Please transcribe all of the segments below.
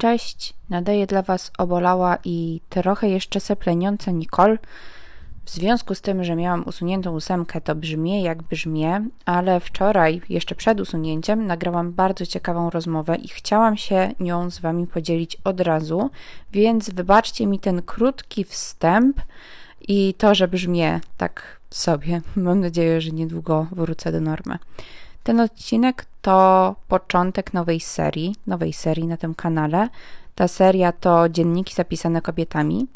Cześć, nadaję dla Was obolała i trochę jeszcze sepleniąca Nicole. W związku z tym, że miałam usuniętą ósemkę, to brzmię jak brzmię, ale wczoraj, jeszcze przed usunięciem, nagrałam bardzo ciekawą rozmowę i chciałam się nią z Wami podzielić od razu, więc wybaczcie mi ten krótki wstęp i to, że brzmię tak sobie. Mam nadzieję, że niedługo wrócę do normy. Ten odcinek to początek nowej serii, nowej serii na tym kanale. Ta seria to dzienniki zapisane kobietami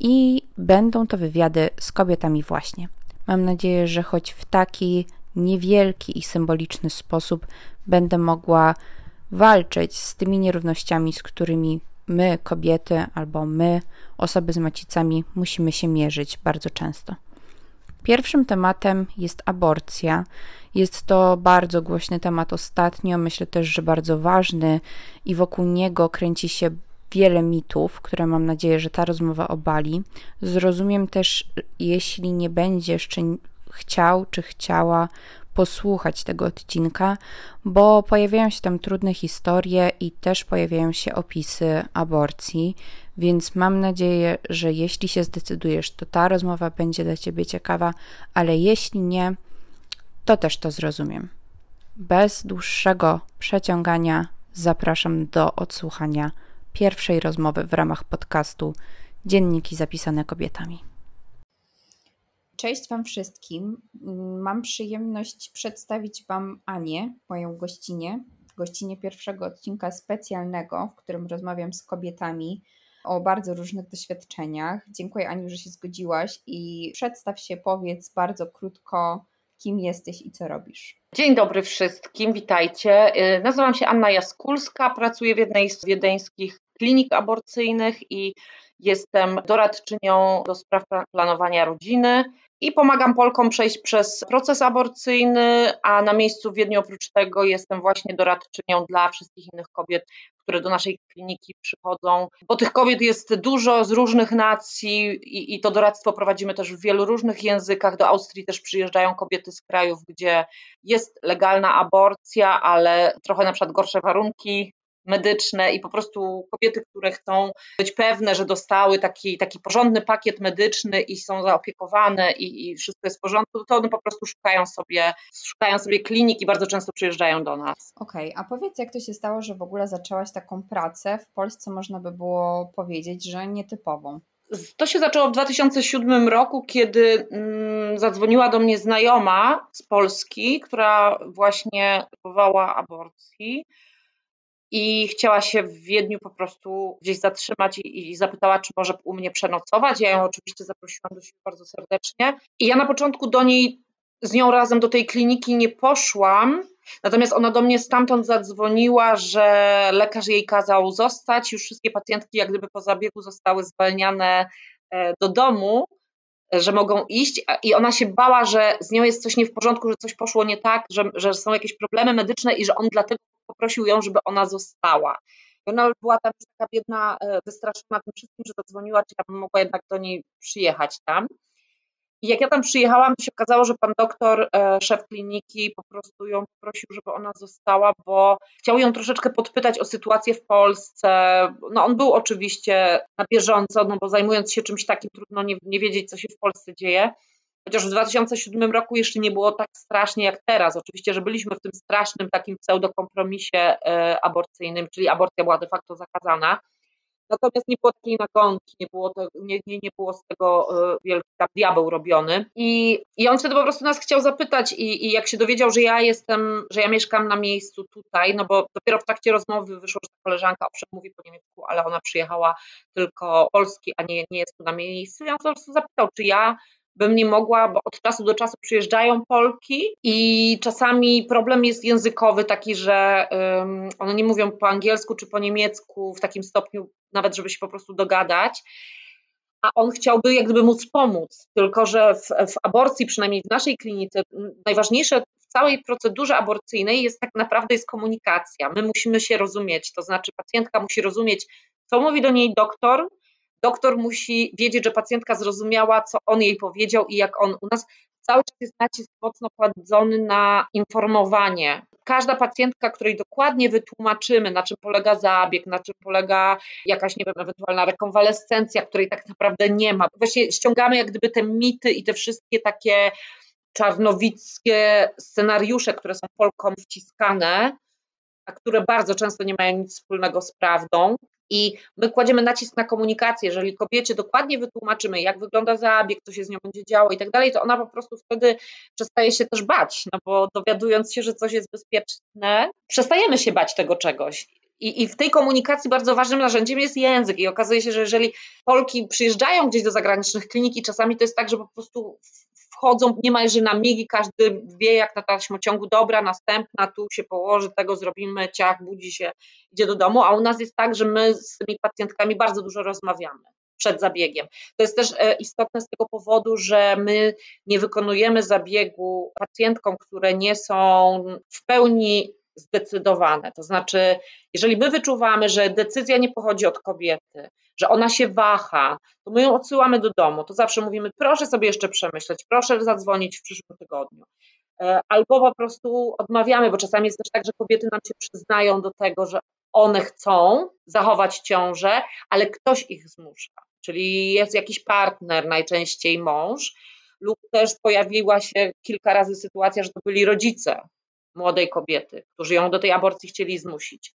i będą to wywiady z kobietami właśnie. Mam nadzieję, że choć w taki niewielki i symboliczny sposób będę mogła walczyć z tymi nierównościami, z którymi my, kobiety, albo my, osoby z macicami, musimy się mierzyć bardzo często. Pierwszym tematem jest aborcja. Jest to bardzo głośny temat ostatnio, myślę też, że bardzo ważny i wokół niego kręci się wiele mitów, które mam nadzieję, że ta rozmowa obali. Zrozumiem też, jeśli nie będziesz czy chciał czy chciała posłuchać tego odcinka, bo pojawiają się tam trudne historie i też pojawiają się opisy aborcji, więc mam nadzieję, że jeśli się zdecydujesz, to ta rozmowa będzie dla Ciebie ciekawa, ale jeśli nie, to też to zrozumiem. Bez dłuższego przeciągania zapraszam do odsłuchania pierwszej rozmowy w ramach podcastu Dzienniki zapisane kobietami. Cześć Wam wszystkim. Mam przyjemność przedstawić Wam Anię, moją gościnę, gościnę pierwszego odcinka specjalnego, w którym rozmawiam z kobietami o bardzo różnych doświadczeniach. Dziękuję Aniu, że się zgodziłaś i przedstaw się, powiedz bardzo krótko, kim jesteś i co robisz. Dzień dobry wszystkim, witajcie. Y, nazywam się Anna Jaskulska, pracuję w jednej z wiedeńskich klinik aborcyjnych i jestem doradczynią do spraw planowania rodziny i pomagam Polkom przejść przez proces aborcyjny, a na miejscu w Wiedniu oprócz tego jestem właśnie doradczynią dla wszystkich innych kobiet, które do naszej kliniki przychodzą, bo tych kobiet jest dużo z różnych nacji i, i to doradztwo prowadzimy też w wielu różnych językach. Do Austrii też przyjeżdżają kobiety z krajów, gdzie jest legalna aborcja, ale trochę na przykład gorsze warunki medyczne i po prostu kobiety, które chcą być pewne, że dostały taki, taki porządny pakiet medyczny i są zaopiekowane i, i wszystko jest w porządku, to one po prostu szukają sobie, szukają sobie klinik i bardzo często przyjeżdżają do nas. Okej, okay, a powiedz jak to się stało, że w ogóle zaczęłaś taką pracę w Polsce można by było powiedzieć, że nietypową. To się zaczęło w 2007 roku, kiedy mm, zadzwoniła do mnie znajoma z Polski, która właśnie próbowała aborcji i chciała się w Wiedniu po prostu gdzieś zatrzymać i, i, zapytała, czy może u mnie przenocować. Ja ją oczywiście zaprosiłam do siebie bardzo serdecznie. I ja na początku do niej, z nią razem do tej kliniki nie poszłam, natomiast ona do mnie stamtąd zadzwoniła, że lekarz jej kazał zostać. Już wszystkie pacjentki, jak gdyby po zabiegu, zostały zwalniane e, do domu że mogą iść i ona się bała, że z nią jest coś nie w porządku, że coś poszło nie tak, że, że są jakieś problemy medyczne i że on dlatego poprosił ją, żeby ona została. I ona była tam taka biedna, e, wystraszona tym wszystkim, że zadzwoniła, czy ja bym mogła jednak do niej przyjechać tam. I jak ja tam przyjechałam, to się okazało, że pan doktor, e, szef kliniki, po prostu ją poprosił, żeby ona została, bo chciał ją troszeczkę podpytać o sytuację w Polsce. No on był oczywiście na bieżąco, no bo zajmując się czymś takim, trudno nie, nie wiedzieć, co się w Polsce dzieje. Chociaż w 2007 roku jeszcze nie było tak strasznie jak teraz. Oczywiście, że byliśmy w tym strasznym takim pseudokompromisie e, aborcyjnym, czyli aborcja była de facto zakazana. Natomiast nie było takiej nagonki, nie było, to, nie, nie, nie było z tego e, wielki tam diabeł robiony. I, I on wtedy po prostu nas chciał zapytać i, i jak się dowiedział, że ja jestem, że ja mieszkam na miejscu tutaj, no bo dopiero w trakcie rozmowy wyszło, że ta koleżanka owszem mówi po niemiecku, ale ona przyjechała tylko Polski, a nie, nie jest tu na miejscu. I on po prostu zapytał, czy ja bym nie mogła, bo od czasu do czasu przyjeżdżają Polki i czasami problem jest językowy taki, że um, one nie mówią po angielsku czy po niemiecku w takim stopniu, nawet żeby się po prostu dogadać. A on chciałby jak gdyby móc pomóc, tylko że w, w aborcji, przynajmniej w naszej klinice, najważniejsze w całej procedurze aborcyjnej jest tak naprawdę jest komunikacja. My musimy się rozumieć, to znaczy pacjentka musi rozumieć, co mówi do niej doktor, doktor musi wiedzieć, że pacjentka zrozumiała, co on jej powiedział i jak on u nas cały czas jest nacisk mocno kładzony na informowanie. każda pacjentka, której dokładnie wytłumaczymy, na czym polega zabieg, na czym polega jakaś, nie wiem, ewentualna rekonwalescencja, której tak naprawdę nie ma. Właśnie ściągamy jak gdyby te mity i te wszystkie takie czarnowickie scenariusze, które są Polkom wciskane, a które bardzo często nie mają nic wspólnego z prawdą. I my kładziemy nacisk na komunikację. Jeżeli kobiecie dokładnie wytłumaczymy, jak wygląda zabieg, co się z nią będzie działo i tak dalej, to ona po prostu wtedy przestaje się też bać, no bo dowiadując się, że coś jest bezpieczne, przestajemy się bać tego czegoś. I, I, w tej komunikacji bardzo ważnym narzędziem jest język. I okazuje się, że jeżeli Polki przyjeżdżają gdzieś do zagranicznych klinik, i czasami to jest tak, że po prostu wchodzą niemalże na migi, każdy wie jak na taśmociągu, dobra, następna, tu się położy, tego zrobimy, ciach, budzi się, idzie do domu, a u nas jest tak, że my z tymi pacjentkami bardzo dużo rozmawiamy przed zabiegiem. To jest też e, istotne z tego powodu, że my nie wykonujemy zabiegu pacjentkom, które nie są w pełni zdecydowane. To znaczy, jeżeli my wyczuwamy, że decyzja nie pochodzi od kobiety, że ona się waha, to my ją odsyłamy do domu. To zawsze mówimy, proszę sobie jeszcze przemyśleć, proszę zadzwonić w przyszłym tygodniu. E, albo po prostu odmawiamy, bo czasami jest też tak, że kobiety nam się przyznają do tego, że one chcą zachować ciążę, ale ktoś ich zmusza. Czyli jest jakiś partner, najczęściej mąż, lub też pojawiła się kilka razy sytuacja, że to byli rodzice młodej kobiety, którzy ją do tej aborcji chcieli zmusić.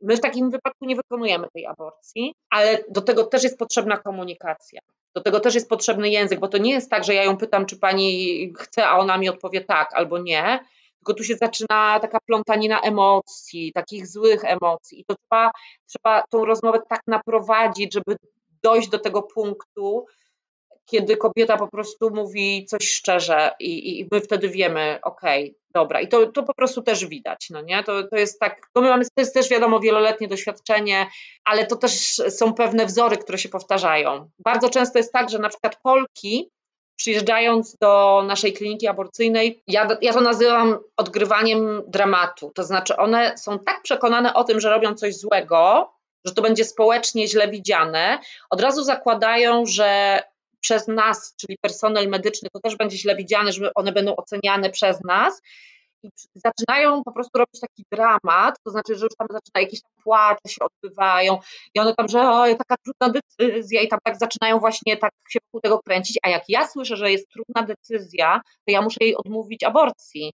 My w takim wypadku nie wykonujemy tej aborcji, ale do tego też jest potrzebna komunikacja. Do tego też jest potrzebny język, bo to nie jest tak, że ja ją pytam, czy pani chce, a ona mi odpowie tak albo nie, tylko tu się zaczyna taka plątanina emocji, takich złych emocji i to trzeba, trzeba tą rozmowę tak naprowadzić, żeby dojść do tego punktu, kiedy kobieta po prostu mówi coś szczerze i, i my wtedy wiemy, okej, okay, dobra. I to, to po prostu też widać, no nie? To, to jest tak, to my mamy, to jest też wiadomo wieloletnie doświadczenie, ale to też są pewne wzory, które się powtarzają. Bardzo często jest tak, że na przykład Polki przyjeżdżając do naszej kliniki aborcyjnej, ja, ja to nazywam odgrywaniem dramatu. To znaczy, one są tak przekonane o tym, że robią coś złego, że to będzie społecznie źle widziane, od razu zakładają, że przez nas, czyli personel medyczny, to też będzie źle widziane, że one będą oceniane przez nas. I zaczynają po prostu robić taki dramat, to znaczy, że już tam zaczyna jakieś tam płacze się odbywają i one tam, że oj, taka trudna decyzja i tam tak zaczynają właśnie tak się wokół tego kręcić, a jak ja słyszę, że jest trudna decyzja, to ja muszę jej odmówić aborcji.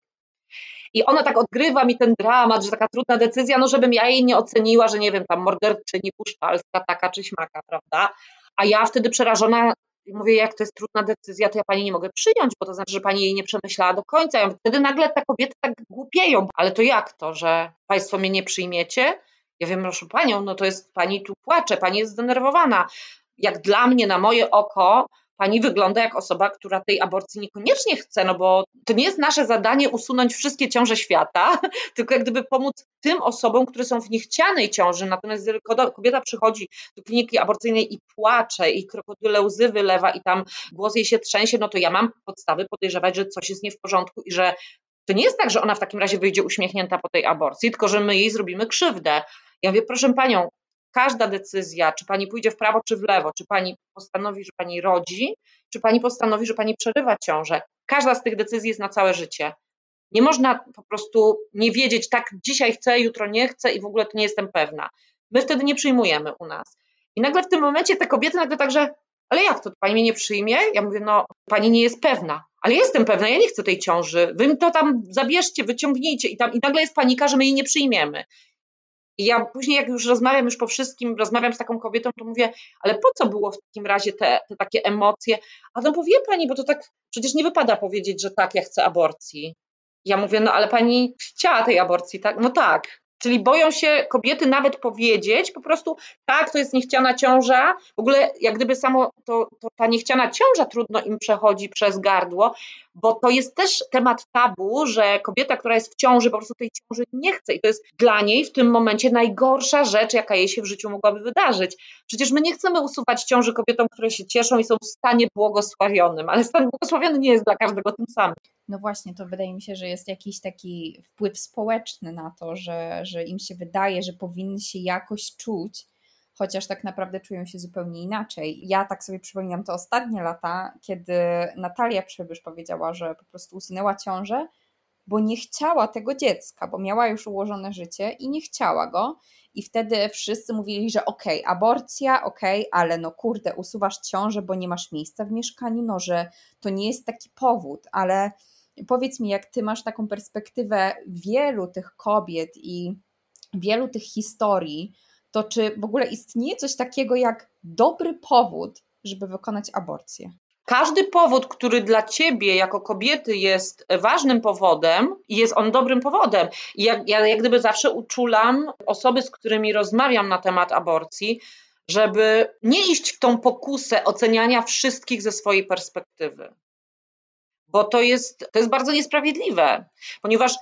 I ona tak odgrywa mi ten dramat, że taka trudna decyzja, no żebym ja jej nie oceniła, że nie wiem, tam morderczyni puszczalska taka czy śmaka, prawda? A ja wtedy przerażona mówię, jak to jest trudna decyzja, to ja pani nie mogę przyjąć, bo to znaczy, że pani jej nie przemyślała do końca. Ja mówię, wtedy nagle te kobiety tak głupieją, ale to jak to, że państwo mnie nie przyjmiecie? Ja wiem, proszę panią, no to jest pani tu płacze, pani jest zdenerwowana. Jak dla mnie, na moje oko, pani wygląda jak osoba, która tej aborcji niekoniecznie chce, no bo to nie jest nasze zadanie usunąć wszystkie ciąże świata, tylko jak gdyby pomóc tym osobom, które są w niechcianej ciąży. Natomiast kobieta przychodzi do kliniki aborcyjnej i płacze i krokodyle łzy wylewa i tam głos jej się trzęsie, no to ja mam podstawy podejrzewać, że coś jest nie w porządku i że to nie jest tak, że ona w takim razie wyjdzie uśmiechnięta po tej aborcji, tylko że my jej zrobimy krzywdę. Ja mówię, proszę panią, każda decyzja, czy pani pójdzie w prawo, czy w lewo, czy pani postanowi, że pani rodzi, czy pani postanowi, że pani przerywa ciążę, każda z tych decyzji jest na całe życie. Nie można po prostu nie wiedzieć, tak, dzisiaj chcę, jutro nie chcę i w ogóle to nie jestem pewna. My wtedy nie przyjmujemy u nas. I nagle w tym momencie te kobiety nagle także, ale jak to, pani mnie nie przyjmie? Ja mówię, no pani nie jest pewna, ale jestem pewna, ja nie chcę tej ciąży, wy to tam zabierzcie, wyciągnijcie i, tam, i nagle jest panika, że my jej nie przyjmiemy. I ja później, jak już rozmawiam już po wszystkim, rozmawiam z taką kobietą, to mówię, ale po co było w takim razie te, te takie emocje? A no powie pani, bo to tak przecież nie wypada powiedzieć, że tak, ja chcę aborcji. Ja mówię, no ale pani chciała tej aborcji, tak? No tak. Czyli boją się kobiety nawet powiedzieć po prostu, tak, to jest niechciana ciąża. W ogóle jak gdyby samo to, to ta niechciana ciąża trudno im przechodzi przez gardło, bo to jest też temat tabu, że kobieta, która jest w ciąży, po prostu tej ciąży nie chce i to jest dla niej w tym momencie najgorsza rzecz, jaka jej się w życiu mogłaby wydarzyć. Przecież my nie chcemy usuwać ciąży kobietom, które się cieszą i są w stanie błogosławionym, ale stan błogosławiony nie jest dla każdego tym samym. No właśnie, to wydaje mi się, że jest jakiś taki wpływ społeczny na to, że, że im się wydaje, że powinny się jakoś czuć, chociaż tak naprawdę czują się zupełnie inaczej. Ja tak sobie przypominam te ostatnie lata, kiedy Natalia Przybysz powiedziała, że po prostu usunęła ciążę, bo nie chciała tego dziecka, bo miała już ułożone życie i nie chciała go. I wtedy wszyscy mówili, że okej, okay, aborcja, okej, okay, ale no kurde, usuwasz ciążę, bo nie masz miejsca w mieszkaniu, no że to nie jest taki powód, ale powiedz mi, jak ty masz taką perspektywę wielu tych kobiet i wielu tych historii, to czy w ogóle istnieje coś takiego jak dobry powód, żeby wykonać aborcję? Każdy powód, który dla ciebie jako kobiety jest ważnym powodem, jest on dobrym powodem. Ja, ja jak gdyby zawsze uczulam osoby, z którymi rozmawiam na temat aborcji, żeby nie iść w tą pokusę oceniania wszystkich ze swojej perspektywy. Bo to jest, to jest bardzo niesprawiedliwe, ponieważ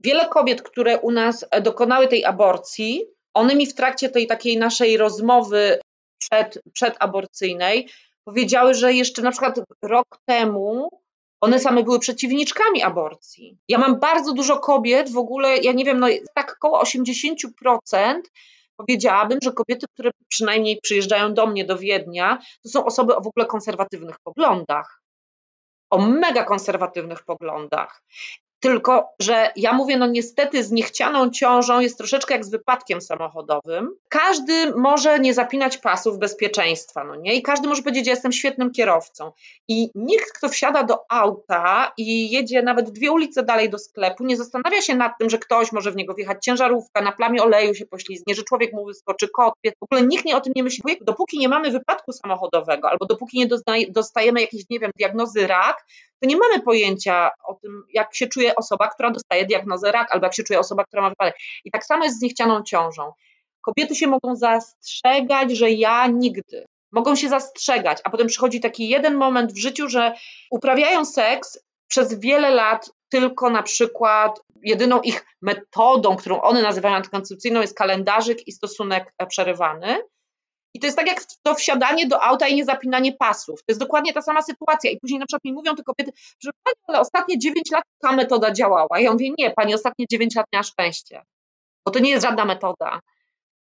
wiele kobiet, które u nas dokonały tej aborcji, one mi w trakcie tej takiej naszej rozmowy przed, przedaborcyjnej powiedziały, że jeszcze na przykład rok temu one same były przeciwniczkami aborcji. Ja mam bardzo dużo kobiet, w ogóle, ja nie wiem, no tak około 80% powiedziałabym, że kobiety, które przynajmniej przyjeżdżają do mnie, do Wiednia, to są osoby o w ogóle konserwatywnych poglądach. O mega konserwatywnych poglądach. Tylko, że ja mówię, no niestety z niechcianą ciążą jest troszeczkę jak z wypadkiem samochodowym. Każdy może nie zapinać pasów bezpieczeństwa, no nie? I każdy może powiedzieć, że jestem świetnym kierowcą. I nikt, kto wsiada do auta i jedzie nawet dwie ulice dalej do sklepu, nie zastanawia się nad tym, że ktoś może w niego wjechać ciężarówka, na plamie oleju się poślizgnie, że człowiek mu wyskoczy kot. W ogóle nikt nie o tym nie myśli. Dopóki nie mamy wypadku samochodowego, albo dopóki nie dostajemy jakiejś, nie wiem, diagnozy rak, to nie mamy pojęcia o tym, jak się czuje osoba, która dostaje diagnozę rak, albo jak się czuje osoba, która ma wypadek. I tak samo jest z niechcianą ciążą. Kobiety się mogą zastrzegać, że ja nigdy. Mogą się zastrzegać, a potem przychodzi taki jeden moment w życiu, że uprawiają seks przez wiele lat tylko na przykład jedyną ich metodą, którą one nazywają antykoncepcyjną jest kalendarzyk i stosunek przerywany. I to jest tak jak to wsiadanie do auta i niezapinanie pasów. To jest dokładnie ta sama sytuacja. I później na przykład mi mówią te kobiety, że pani, ale ostatnie 9 lat ta metoda działała. Ja mówię, nie, pani ostatnie 9 lat miała szczęście, bo to nie jest żadna metoda.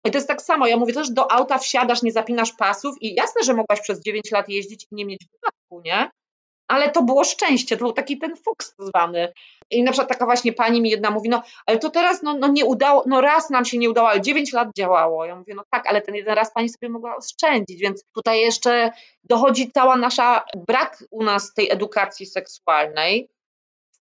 I to jest tak samo. Ja mówię też, do auta wsiadasz, nie zapinasz pasów i jasne, że mogłaś przez 9 lat jeździć i nie mieć wypadku, nie? Ale to było szczęście, to był taki ten fuks zwany. I na przykład taka właśnie pani mi jedna mówi, no ale to teraz no, no nie udało, no raz nam się nie udało, ale 9 lat działało. Ja mówię, no tak, ale ten jeden raz pani sobie mogła oszczędzić, więc tutaj jeszcze dochodzi cała nasza brak u nas tej edukacji seksualnej,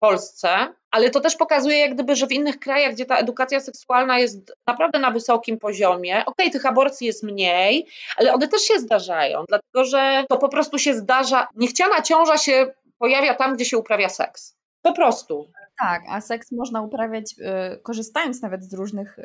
Polsce, ale to też pokazuje, jak gdyby, że w innych krajach, gdzie ta edukacja seksualna jest naprawdę na wysokim poziomie, okej, okay, tych aborcji jest mniej, ale one też się zdarzają, dlatego że to po prostu się zdarza. Niechciana ciąża się pojawia tam, gdzie się uprawia seks. Po prostu. Tak, a seks można uprawiać y, korzystając nawet z różnych y,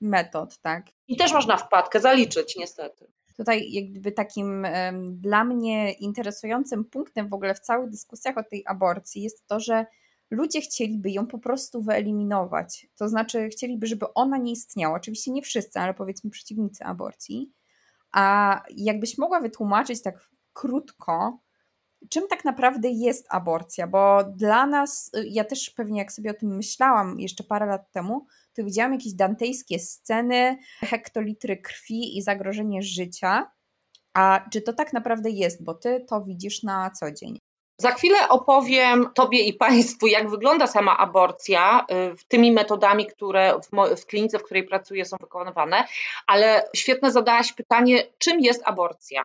metod, tak? I też można wpadkę zaliczyć, niestety. Tutaj jakby takim y, dla mnie interesującym punktem w ogóle w całych dyskusjach o tej aborcji jest to, że ludzie chcieliby ją po prostu wyeliminować. To znaczy, chcieliby, żeby ona nie istniała. Oczywiście nie wszyscy, ale powiedzmy przeciwnicy aborcji. A jakbyś mogła wytłumaczyć tak krótko, czym tak naprawdę jest aborcja? Bo dla nas, ja też pewnie jak sobie o tym myślałam jeszcze parę lat temu, to widziałam jakieś dantejskie sceny, hektolitry krwi i zagrożenie życia. A czy to tak naprawdę jest, bo ty to widzisz na co dzień? Za chwilę opowiem Tobie i Państwu, jak wygląda sama aborcja y, tymi metodami, które w, klinice, w której pracuję, są wykonywane, ale świetne zadałaś pytanie, czym jest aborcja?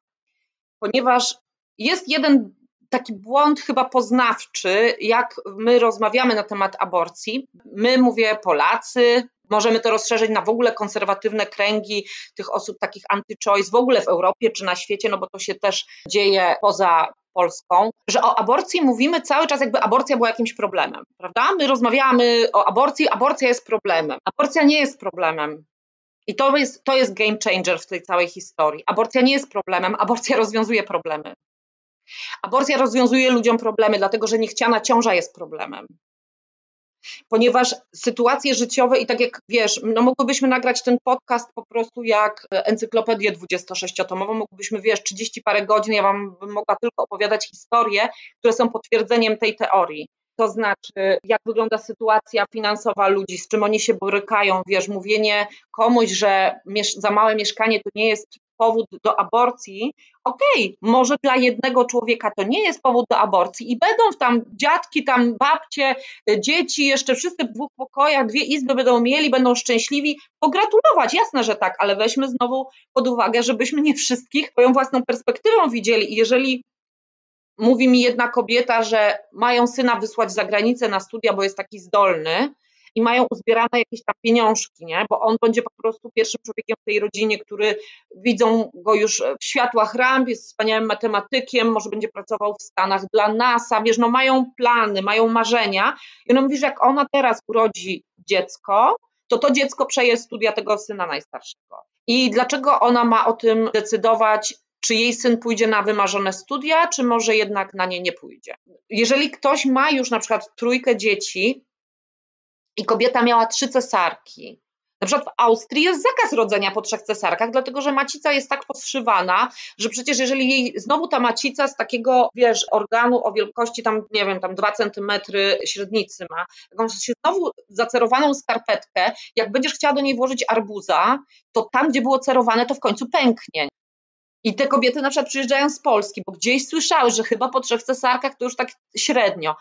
Ponieważ jest jeden taki błąd chyba poznawczy, jak my rozmawiamy na temat aborcji. My, mówię, Polacy, możemy to rozszerzyć na w ogóle konserwatywne kręgi tych osób takich anty-choice w ogóle w Europie czy na świecie, no bo to się też dzieje poza Polską, że o aborcji mówimy cały czas, jakby aborcja była jakimś problemem, prawda? My rozmawiamy o aborcji, aborcja jest problemem. Aborcja nie jest problemem. I to jest, to jest game changer w tej całej historii. Aborcja nie jest problemem, aborcja rozwiązuje problemy. Aborcja rozwiązuje ludziom problemy, dlatego że niechciana ciąża jest problemem ponieważ sytuacje życiowe i tak jak wiesz, no mogłybyśmy nagrać ten podcast po prostu jak encyklopedię 26-tomową, mogłybyśmy, wiesz, 30 parę godzin, ja wam bym mogła tylko opowiadać historie, które są potwierdzeniem tej teorii. To znaczy, jak wygląda sytuacja finansowa ludzi, z czym oni się borykają, wiesz, mówienie komuś, że za małe mieszkanie to nie jest powód do aborcji, okej, okay, może dla jednego człowieka to nie jest powód do aborcji i będą tam dziadki, tam babcie, dzieci, jeszcze wszyscy w dwóch pokojach, dwie izby będą mieli, będą szczęśliwi, pogratulować, jasne, że tak, ale weźmy znowu pod uwagę, żebyśmy nie wszystkich swoją własną perspektywą widzieli. I jeżeli mówi mi jedna kobieta, że mają syna wysłać za granicę na studia, bo jest taki zdolny, i mają uzbierane jakieś tam pieniążki, nie? bo on będzie po prostu pierwszym człowiekiem w tej rodzinie, który widzą go już w światłach ramp, jest wspaniałym matematykiem, może będzie pracował w Stanach dla NASA, wiesz, no mają plany, mają marzenia i ona mówi, że jak ona teraz urodzi dziecko, to to dziecko przeje studia tego syna najstarszego. I dlaczego ona ma o tym decydować, czy jej syn pójdzie na wymarzone studia, czy może jednak na nie nie pójdzie. Jeżeli ktoś ma już na przykład trójkę dzieci, i kobieta miała trzy cesarki. Na przykład w Austrii jest zakaz rodzenia po trzech cesarkach, dlatego że macica jest tak poszywana, że przecież jeżeli jej znowu ta macica z takiego, wiesz, organu o wielkości tam, nie wiem, tam dwa centymetry średnicy ma, taką się znowu zacerowaną skarpetkę, jak będziesz chciała do niej włożyć arbuza, to tam, gdzie było cerowane, to w końcu pęknie. I te kobiety na przykład przyjeżdżają z Polski, bo gdzieś słyszały, że chyba po trzech cesarkach to już tak średnio.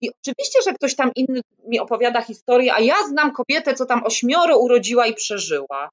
I oczywiście, że ktoś tam inny mi opowiada historię, a ja znam kobietę, co tam ośmioro urodziła i przeżyła.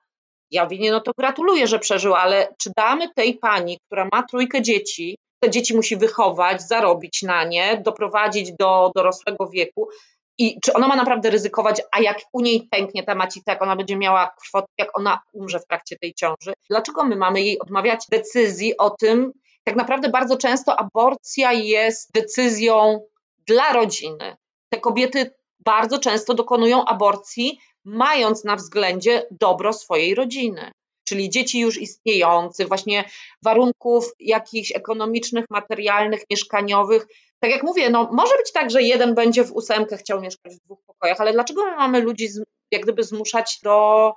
Ja mówię, no to gratuluję, że przeżyła, ale czy damy tej pani, która ma trójkę dzieci, te dzieci musi wychować, zarobić na nie, doprowadzić do dorosłego wieku i czy ona ma naprawdę ryzykować, a jak u niej pęknie ta macica, jak ona będzie miała krwotę, jak ona umrze w trakcie tej ciąży, dlaczego my mamy jej odmawiać decyzji o tym? Tak naprawdę bardzo często aborcja jest decyzją dla rodziny. Te kobiety bardzo często dokonują aborcji, mając na względzie dobro swojej rodziny. Czyli dzieci już istniejących, właśnie warunków jakichś ekonomicznych, materialnych, mieszkaniowych. Tak jak mówię, no może być tak, że jeden będzie w ósemkę chciał mieszkać w dwóch pokojach, ale dlaczego my mamy ludzi jak gdyby zmuszać do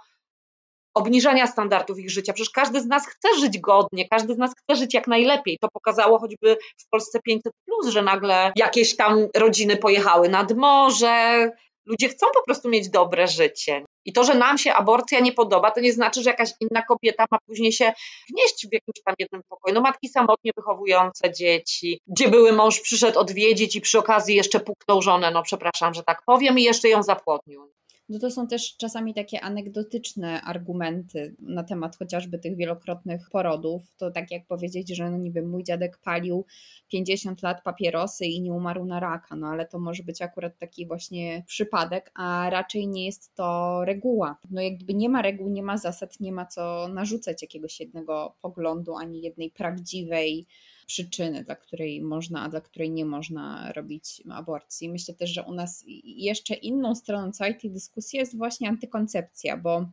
obniżania standardów ich życia. Przecież każdy z nas chce żyć godnie, każdy z nas chce żyć jak najlepiej. To pokazało choćby w Polsce 500, że nagle jakieś tam rodziny pojechały nad morze. Ludzie chcą po prostu mieć dobre życie. I to, że nam się aborcja nie podoba, to nie znaczy, że jakaś inna kobieta ma później się wnieść w jakimś tam jednym pokoju. No matki samotnie wychowujące dzieci, gdzie były mąż przyszedł odwiedzić i przy okazji jeszcze puknął żonę, no przepraszam, że tak powiem, i jeszcze ją zapłodnił no to są też czasami takie anegdotyczne argumenty na temat chociażby tych wielokrotnych porodów. To tak jak powiedzieć, że no niby mój dziadek palił 50 lat papierosy i nie umarł na raka, no ale to może być akurat taki właśnie przypadek, a raczej nie jest to reguła. No jakby nie ma reguł, nie ma zasad, nie ma co narzucać jakiegoś jednego poglądu, ani jednej prawdziwej przyczyny, dla której można, a dla której nie można robić aborcji. Myślę też, że u nas jeszcze inną stroną całej tej dyskusji jest właśnie antykoncepcja, bo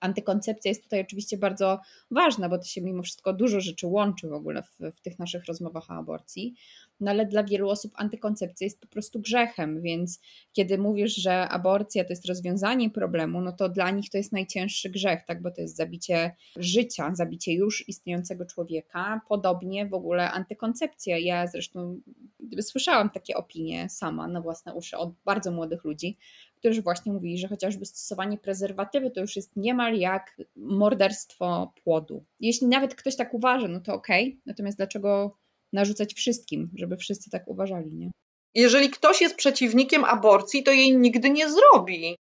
antykoncepcja jest tutaj oczywiście bardzo ważna, bo to się mimo wszystko dużo rzeczy łączy w ogóle w, w, tych naszych rozmowach o aborcji, no ale dla wielu osób antykoncepcja jest po prostu grzechem, więc kiedy mówisz, że aborcja to jest rozwiązanie problemu, no to dla nich to jest najcięższy grzech, tak, bo to jest zabicie życia, zabicie już istniejącego człowieka, podobnie w ogóle antykoncepcja. Ja zresztą słyszałam takie opinie sama na własne uszy od bardzo młodych ludzi, którzy właśnie mówili, że chociażby stosowanie prezerwatywy to już jest niemal jak morderstwo płodu. Jeśli nawet ktoś tak uważa, no to okej, okay. natomiast dlaczego narzucać wszystkim, żeby wszyscy tak uważali, nie? Jeżeli ktoś jest przeciwnikiem aborcji, to jej nigdy nie zrobi.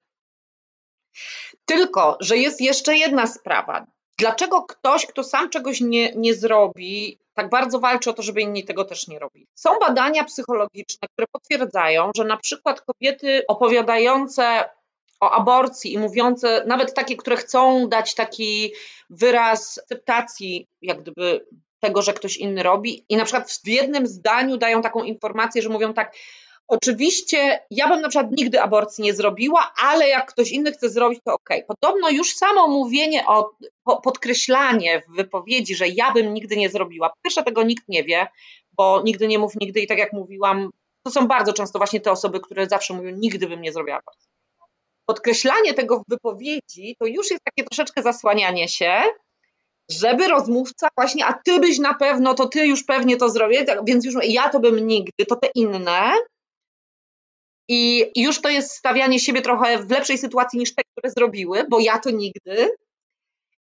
Tylko, że jest jeszcze jedna sprawa. Dlaczego ktoś, kto sam czegoś nie, nie zrobi, tak bardzo walczy o to, żeby inni tego też nie robili? Są badania psychologiczne, które potwierdzają, że na przykład kobiety opowiadające o aborcji i mówiące, nawet takie, które chcą dać taki wyraz akceptacji, jak gdyby tego, że ktoś inny robi, i na przykład w jednym zdaniu dają taką informację, że mówią tak, Oczywiście ja bym na przykład nigdy aborcji nie zrobiła, ale jak ktoś inny chce zrobić, to ok. Podobno już samo mówienie o podkreślanie w wypowiedzi, że ja bym nigdy nie zrobiła. Pierwsze tego nikt nie wie, bo nigdy nie mów nigdy i tak jak mówiłam, to są bardzo często właśnie te osoby, które zawsze mówią nigdy bym nie zrobiła aborcji. Podkreślanie tego w wypowiedzi to już jest takie troszeczkę zasłanianie się, żeby rozmówca właśnie, a ty byś na pewno, to ty już pewnie to zrobię, więc już ja to bym nigdy, to te inne, i już to jest stawianie siebie trochę w lepszej sytuacji niż te, które zrobiły, bo ja to nigdy.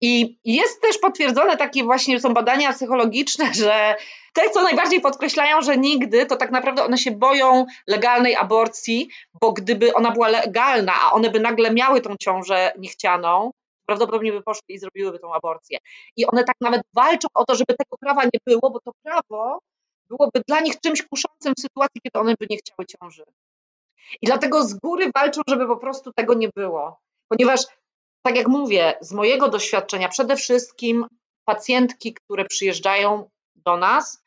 I jest też potwierdzone takie właśnie, są badania psychologiczne, że te, co najbardziej podkreślają, że nigdy, to tak naprawdę one się boją legalnej aborcji, bo gdyby ona była legalna, a one by nagle miały tą ciążę niechcianą, prawdopodobnie by poszły i zrobiłyby tą aborcję. I one tak nawet walczą o to, żeby tego prawa nie było, bo to prawo byłoby dla nich czymś kuszącym w sytuacji, kiedy one by nie chciały ciąży. I dlatego z góry walczą, żeby po prostu tego nie było. Ponieważ, tak jak mówię, z mojego doświadczenia, przede wszystkim pacjentki, które przyjeżdżają do nas,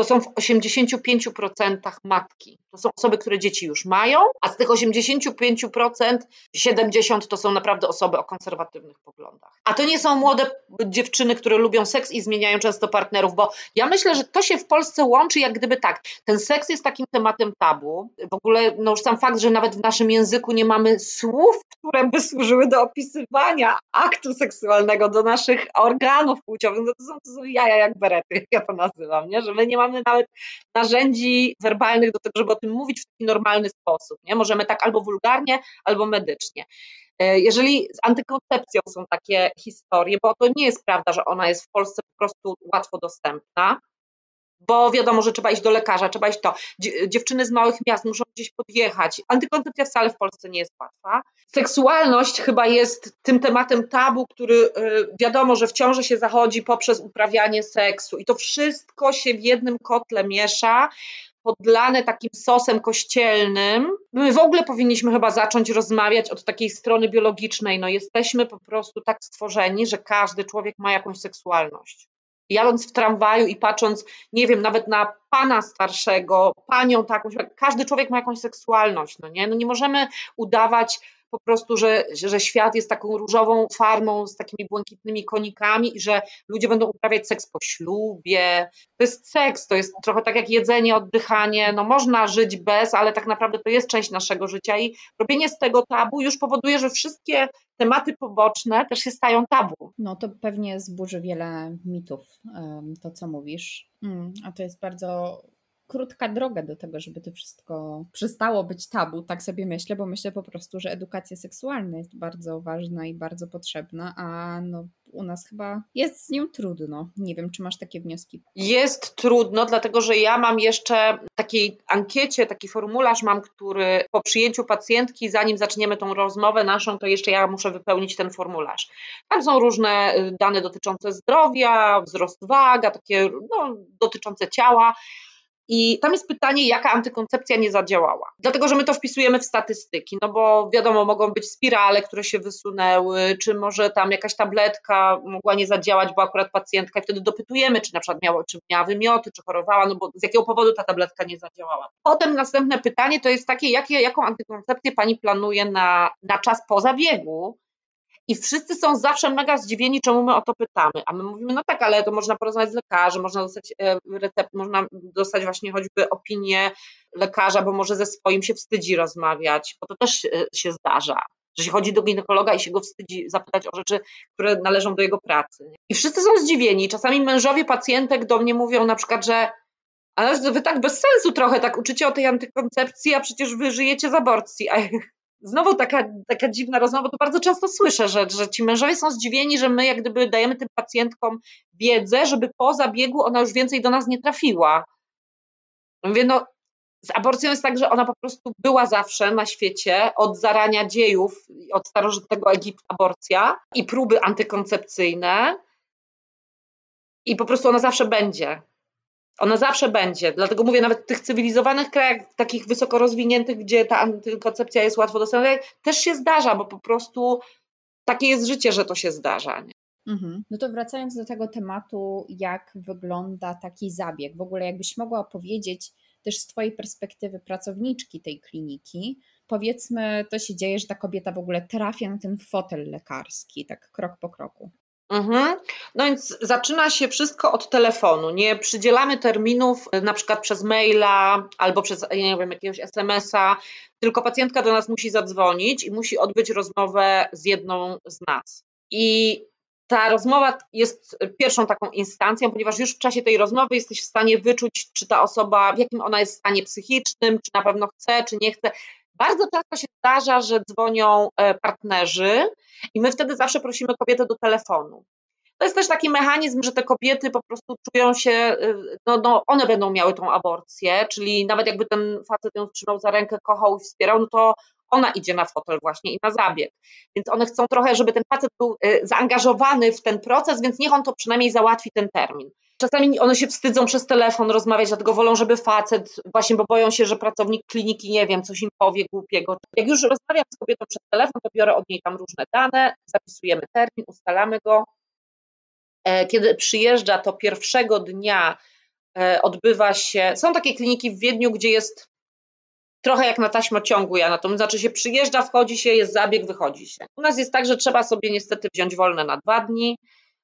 to są w 85% matki. To są osoby, które dzieci już mają, a z tych 85% 70% to są naprawdę osoby o konserwatywnych poglądach. A to nie są młode dziewczyny, które lubią seks i zmieniają często partnerów, bo ja myślę, że to się w Polsce łączy jak gdyby tak. Ten seks jest takim tematem tabu. W ogóle no już sam fakt, że nawet w naszym języku nie mamy słów, które by służyły do opisywania aktu seksualnego, do naszych organów płciowych, no to są, to są jaja jak berety, ja to nazywam, nie? że my nie mamy nawet narzędzi werbalnych do tego, żeby o tym mówić w taki normalny sposób. Nie? Możemy tak albo wulgarnie, albo medycznie. E, jeżeli z antykoncepcją są takie historie, bo to nie jest prawda, że ona jest w Polsce po prostu łatwo dostępna, bo wiadomo, że trzeba iść do lekarza, trzeba iść to. Dziewczyny z małych miast muszą gdzieś podjechać. Antykoncepcja wcale w Polsce nie jest łatwa. Seksualność chyba jest tym tematem tabu, który y, wiadomo, że w ciąży się zachodzi poprzez uprawianie seksu i to wszystko się w jednym kotle miesza podlane takim sosem kościelnym. My w ogóle powinniśmy chyba zacząć rozmawiać od takiej strony biologicznej. No jesteśmy po prostu tak stworzeni, że każdy człowiek ma jakąś seksualność jadąc w tramwaju i patrząc, nie wiem, nawet na pana starszego, panią taką, każdy człowiek ma jakąś seksualność, no nie? No nie możemy udawać po prostu, że, że świat jest taką różową farmą z takimi błękitnymi konikami i że ludzie będą uprawiać seks po ślubie. To jest seks, to jest trochę tak jak jedzenie, oddychanie. No można żyć bez, ale tak naprawdę to jest część naszego życia i robienie z tego tabu już powoduje, że wszystkie tematy poboczne też się stają tabu. No to pewnie zburzy wiele mitów, to co mówisz. Mm, a to jest bardzo krótka droga do tego, żeby to wszystko przestało być tabu, tak sobie myślę, bo myślę po prostu, że edukacja seksualna jest bardzo ważna i bardzo potrzebna, a no, u nas chyba jest z nią trudno. Nie wiem, czy masz takie wnioski. Jest trudno, dlatego że ja mam jeszcze takiej ankiecie, taki formularz mam, który po przyjęciu pacjentki, zanim zaczniemy tą rozmowę naszą, to jeszcze ja muszę wypełnić ten formularz. Tam są różne y, dane dotyczące zdrowia, wzrost waga, takie no, dotyczące ciała. I tam jest pytanie, jaka antykoncepcja nie zadziałała. Dlatego, że my to wpisujemy w statystyki, no bo wiadomo, mogą być spirale, które się wysunęły, czy może tam jakaś tabletka mogła nie zadziałać, bo akurat pacjentka, i wtedy dopytujemy, czy na przykład miała, czy miała wymioty, czy chorowała, no bo z jakiego powodu ta tabletka nie zadziałała. Potem następne pytanie to jest takie, jakie, jaką antykoncepcję pani planuje na, na czas po zabiegu, i wszyscy są zawsze mega zdziwieni, czemu my o to pytamy. A my mówimy, no tak, ale to można porozmawiać z lekarzem, można dostać e, recept, można dostać właśnie choćby opinię lekarza, bo może ze swoim się wstydzi rozmawiać, bo to też e, się zdarza. Że się chodzi do ginekologa i się go wstydzi zapytać o rzeczy, które należą do jego pracy. I wszyscy są zdziwieni. Czasami mężowie pacjentek do mnie mówią na przykład, że ale wy tak bez sensu trochę tak uczycie o tej antykoncepcji, a przecież wy żyjecie z aborcji. A znowu taka, taka dziwna rozmowa, to bardzo często słyszę, że, że ci mężowie są zdziwieni, że my jak gdyby dajemy tym pacjentkom wiedzę, żeby po zabiegu ona już więcej do nas nie trafiła. Mówię, no z aborcją jest tak, że ona po prostu była zawsze na świecie, od zarania dziejów, od starożytnego Egiptu aborcja i próby antykoncepcyjne i po prostu ona zawsze będzie. Ona zawsze będzie. Dlatego mówię, nawet w tych cywilizowanych krajach, takich wysoko rozwiniętych, gdzie ta antykoncepcja jest łatwo dostępna, też się zdarza, bo po prostu takie jest życie, że to się zdarza. Nie? Mhm. No to wracając do tego tematu, jak wygląda taki zabieg, w ogóle jakbyś mogła powiedzieć też z Twojej perspektywy pracowniczki tej kliniki, powiedzmy, to się dzieje, że ta kobieta w ogóle trafia na ten fotel lekarski, tak krok po kroku. Mhm. No więc zaczyna się wszystko od telefonu. Nie przydzielamy terminów na przykład przez maila albo przez nie wiem, jakiegoś SMS-a, tylko pacjentka do nas musi zadzwonić i musi odbyć rozmowę z jedną z nas. I ta rozmowa jest pierwszą taką instancją, ponieważ już w czasie tej rozmowy jesteś w stanie wyczuć, czy ta osoba, w jakim ona jest stanie psychicznym, czy na pewno chce, czy nie chce Bardzo często się zdarza, że dzwonią e, partnerzy i my wtedy zawsze prosimy kobietę do telefonu. To jest też taki mechanizm, że te kobiety po prostu czują się, y, no, no one będą miały tą aborcję, czyli nawet jakby ten facet ją trzymał za rękę, kochał i wspierał, no to ona idzie na fotel właśnie i na zabieg. Więc one chcą trochę, żeby ten facet był y, zaangażowany w ten proces, więc niech on to przynajmniej załatwi ten termin. Czasami one się wstydzą przez telefon rozmawiać, dlatego wolą, żeby facet, właśnie bo boją się, że pracownik kliniki, nie wiem, coś im powie głupiego. Jak już rozmawiam z kobietą przez telefon, to biorę od niej tam różne dane, zapisujemy termin, ustalamy go. E, kiedy przyjeżdża, to pierwszego dnia e, odbywa się. Są takie kliniki w Wiedniu, gdzie jest trochę jak na taśmociągu, ja na to znaczy się przyjeżdża, wchodzi się, jest zabieg, wychodzi się. U nas jest tak, że trzeba sobie niestety wziąć wolne na dwa dni,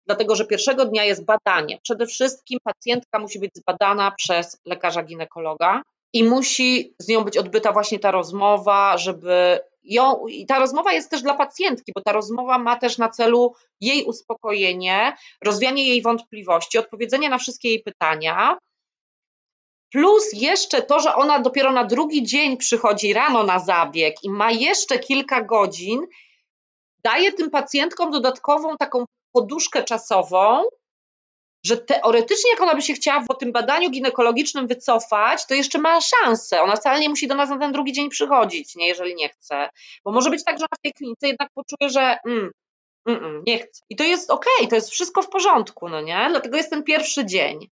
dlatego że pierwszego dnia jest badanie. Przede wszystkim pacjentka musi być zbadana przez lekarza ginekologa i musi z nią być odbyta właśnie ta rozmowa, żeby ją, i ta rozmowa jest też dla pacjentki, bo ta rozmowa ma też na celu jej uspokojenie, rozwianie jej wątpliwości, odpowiedzenie na wszystkie jej pytania, Plus jeszcze to, że ona dopiero na drugi dzień przychodzi rano na zabieg i ma jeszcze kilka godzin, daje tym pacjentkom dodatkową taką poduszkę czasową, że teoretycznie, jak ona by się chciała po tym badaniu ginekologicznym wycofać, to jeszcze ma szansę. Ona wcale nie musi do nas na ten drugi dzień przychodzić, nie, jeżeli nie chce. Bo może być tak, że ona w tej klinice jednak poczuje, że mm, mm, mm nie chce. I to jest okej, okay, to jest wszystko w porządku, no nie? Dlatego jest ten pierwszy dzień.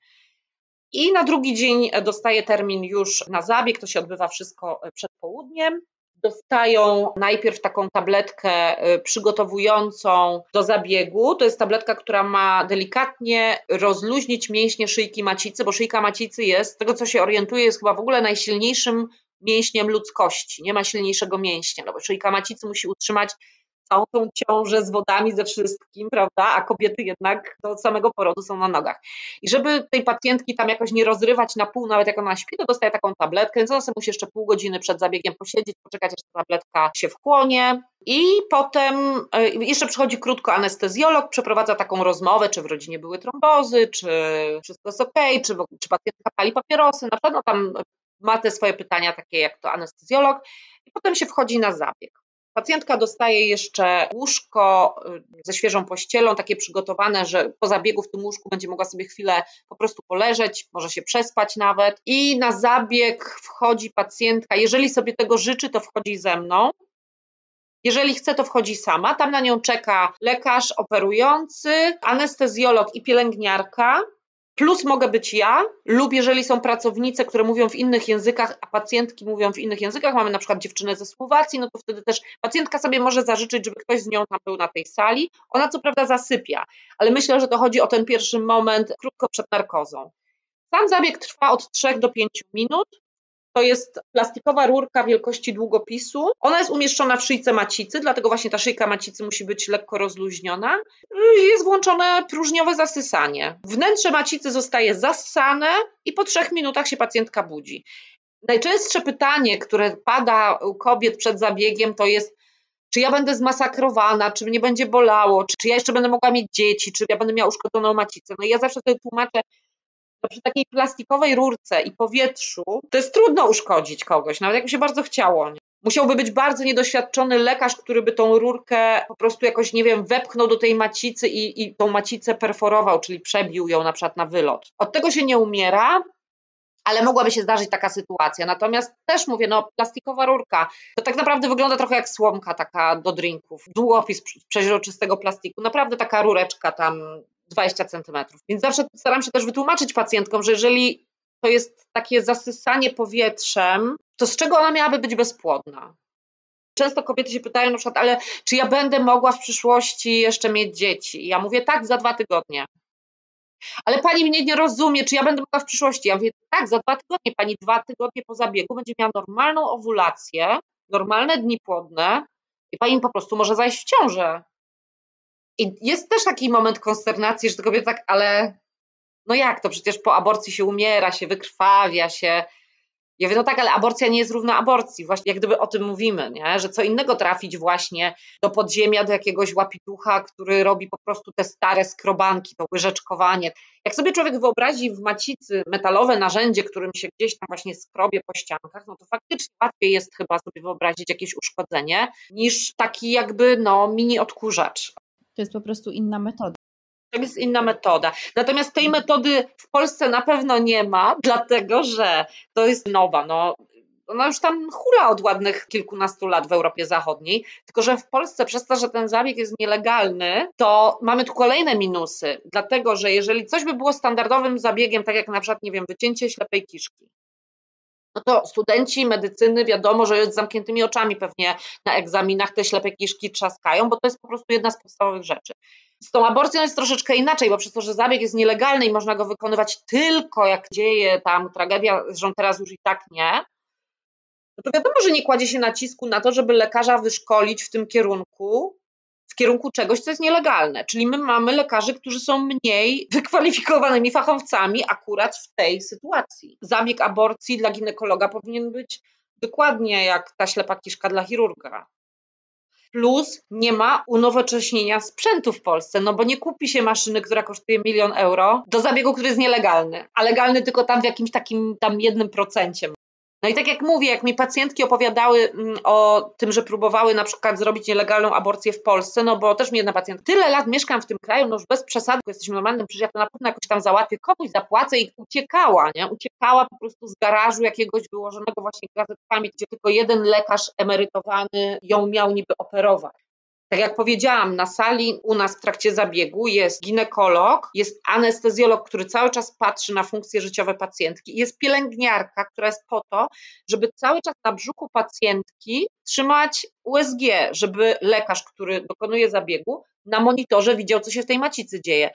I na drugi dzień dostaje termin już na zabieg, to się odbywa wszystko przed południem dostają najpierw taką tabletkę y, przygotowującą do zabiegu. To jest tabletka, która ma delikatnie rozluźnić mięśnie szyjki macicy, bo szyjka macicy jest, z tego co się orientuje, jest chyba w ogóle najsilniejszym mięśniem ludzkości. Nie ma silniejszego mięśnia, no bo szyjka macicy musi utrzymać całą tą ciążę z wodami, ze wszystkim, prawda? A kobiety jednak do samego porodu są na nogach. I żeby tej pacjentki tam jakoś nie rozrywać na pół, nawet jak ona śpi, to dostaje taką tabletkę, więc ona sobie musi jeszcze pół godziny przed zabiegiem posiedzieć, poczekać, aż ta tabletka się wchłonie. I potem e, jeszcze przychodzi krótko anestezjolog, przeprowadza taką rozmowę, czy w rodzinie były trombozy, czy wszystko jest ok, czy, czy pacjentka pali papierosy, na pewno tam ma te swoje pytania takie jak to anestezjolog i potem się wchodzi na zabieg. Pacjentka dostaje jeszcze łóżko y, ze świeżą pościelą, takie przygotowane, że po zabiegu w tym łóżku będzie mogła sobie chwilę po prostu poleżeć, może się przespać nawet. I na zabieg wchodzi pacjentka, jeżeli sobie tego życzy, to wchodzi ze mną. Jeżeli chce, to wchodzi sama. Tam na nią czeka lekarz operujący, anestezjolog i pielęgniarka. Plus mogę być ja, lub jeżeli są pracownice, które mówią w innych językach, a pacjentki mówią w innych językach, mamy na przykład dziewczynę ze Słowacji, no to wtedy też pacjentka sobie może zażyczyć, żeby ktoś z nią tam był na tej sali. Ona co prawda zasypia, ale myślę, że to chodzi o ten pierwszy moment krótko przed narkozą. Sam zabieg trwa od 3 do 5 minut. To jest plastikowa rurka wielkości długopisu. Ona jest umieszczona w szyjce macicy, dlatego właśnie ta szyjka macicy musi być lekko rozluźniona. Jest włączone próżniowe zasysanie. Wnętrze macicy zostaje zassane i po trzech minutach się pacjentka budzi. Najczęstsze pytanie, które pada u kobiet przed zabiegiem, to jest, czy ja będę zmasakrowana, czy mnie będzie bolało, czy, czy ja jeszcze będę mogła mieć dzieci, czy ja będę miała uszkodzoną macicę. No i ja zawsze wtedy tłumaczę, przy takiej plastikowej rurce i powietrzu to jest trudno uszkodzić kogoś, nawet jakby się bardzo chciało. Nie? Musiałby być bardzo niedoświadczony lekarz, który by tą rurkę po prostu jakoś, nie wiem, wepchnął do tej macicy i, i tą macicę perforował, czyli przebił ją na przykład na wylot. Od tego się nie umiera, ale mogłaby się zdarzyć taka sytuacja. Natomiast też mówię, no plastikowa rurka, to tak naprawdę wygląda trochę jak słomka taka do drinków. Długopis przeźroczystego plastiku, naprawdę taka rureczka tam 20 centymetrów. Więc zawsze staram się też wytłumaczyć pacjentkom, że jeżeli to jest takie zasysanie powietrzem, to z czego ona miałaby być bezpłodna? Często kobiety się pytają na przykład, ale czy ja będę mogła w przyszłości jeszcze mieć dzieci? Ja mówię, tak, za dwa tygodnie. Ale pani mnie nie rozumie, czy ja będę mogła w przyszłości? Ja mówię, tak, za dwa tygodnie. Pani dwa tygodnie po zabiegu będzie miała normalną owulację, normalne dni płodne i pani po prostu może zajść w ciążę. I jest też taki moment konsternacji, że to kobieta tak, ale no jak to, przecież po aborcji się umiera, się wykrwawia się. Ja mówię, no tak, ale aborcja nie jest równa aborcji. Właśnie jak gdyby o tym mówimy, nie? że co innego trafić właśnie do podziemia, do jakiegoś łapitucha, który robi po prostu te stare skrobanki, to łyżeczkowanie. Jak sobie człowiek wyobrazi w macicy metalowe narzędzie, którym się gdzieś tam właśnie skrobie po ściankach, no to faktycznie łatwiej jest chyba sobie wyobrazić jakieś uszkodzenie, niż taki jakby no mini odkurzacz. To jest po prostu inna metoda. To jest inna metoda. Natomiast tej metody w Polsce na pewno nie ma, dlatego że to jest nowa. No, ona już tam hula od ładnych kilkunastu lat w Europie Zachodniej, tylko że w Polsce przez to, że ten zabieg jest nielegalny, to mamy tu kolejne minusy, dlatego że jeżeli coś by było standardowym zabiegiem, tak jak na przykład, nie wiem, wycięcie ślepej kiszki, no to studenci medycyny wiadomo, że z zamkniętymi oczami pewnie na egzaminach te ślepe kiszki trzaskają, bo to jest po prostu jedna z podstawowych rzeczy. Z tą aborcją jest troszeczkę inaczej, bo przez to, że zabieg jest nielegalny i można go wykonywać tylko jak dzieje tam tragedia, zresztą teraz już i tak nie, no to wiadomo, że nie kładzie się nacisku na to, żeby lekarza wyszkolić w tym kierunku, w kierunku czegoś, co jest nielegalne. Czyli my mamy lekarzy, którzy są mniej wykwalifikowanymi fachowcami akurat w tej sytuacji. Zabieg aborcji dla ginekologa powinien być dokładnie jak ta ślepa kiszka dla chirurga. Plus nie ma unowocześnienia sprzętu w Polsce, no bo nie kupi się maszyny, która kosztuje milion euro do zabiegu, który jest nielegalny, a legalny tylko tam w jakimś takim tam jednym procencie no i tak jak mówię, jak mi pacjentki opowiadały mm, o tym, że próbowały na przykład zrobić nielegalną aborcję w Polsce, no bo też mi jedna pacjentka, tyle lat mieszkam w tym kraju, no już bez przesady, jesteśmy normalnym, przecież ja to na pewno jakoś tam załatwię, komuś zapłacę i uciekała, nie? Uciekała po prostu z garażu jakiegoś wyłożonego właśnie gazetkami, gdzie tylko jeden lekarz emerytowany ją miał niby operować. Tak jak powiedziałam, na sali u nas w trakcie zabiegu jest ginekolog, jest anestezjolog, który cały czas patrzy na funkcje życiowe pacjentki, jest pielęgniarka, która jest po to, żeby cały czas na brzuchu pacjentki trzymać USG, żeby lekarz, który dokonuje zabiegu, na monitorze widział, co się w tej macicy dzieje.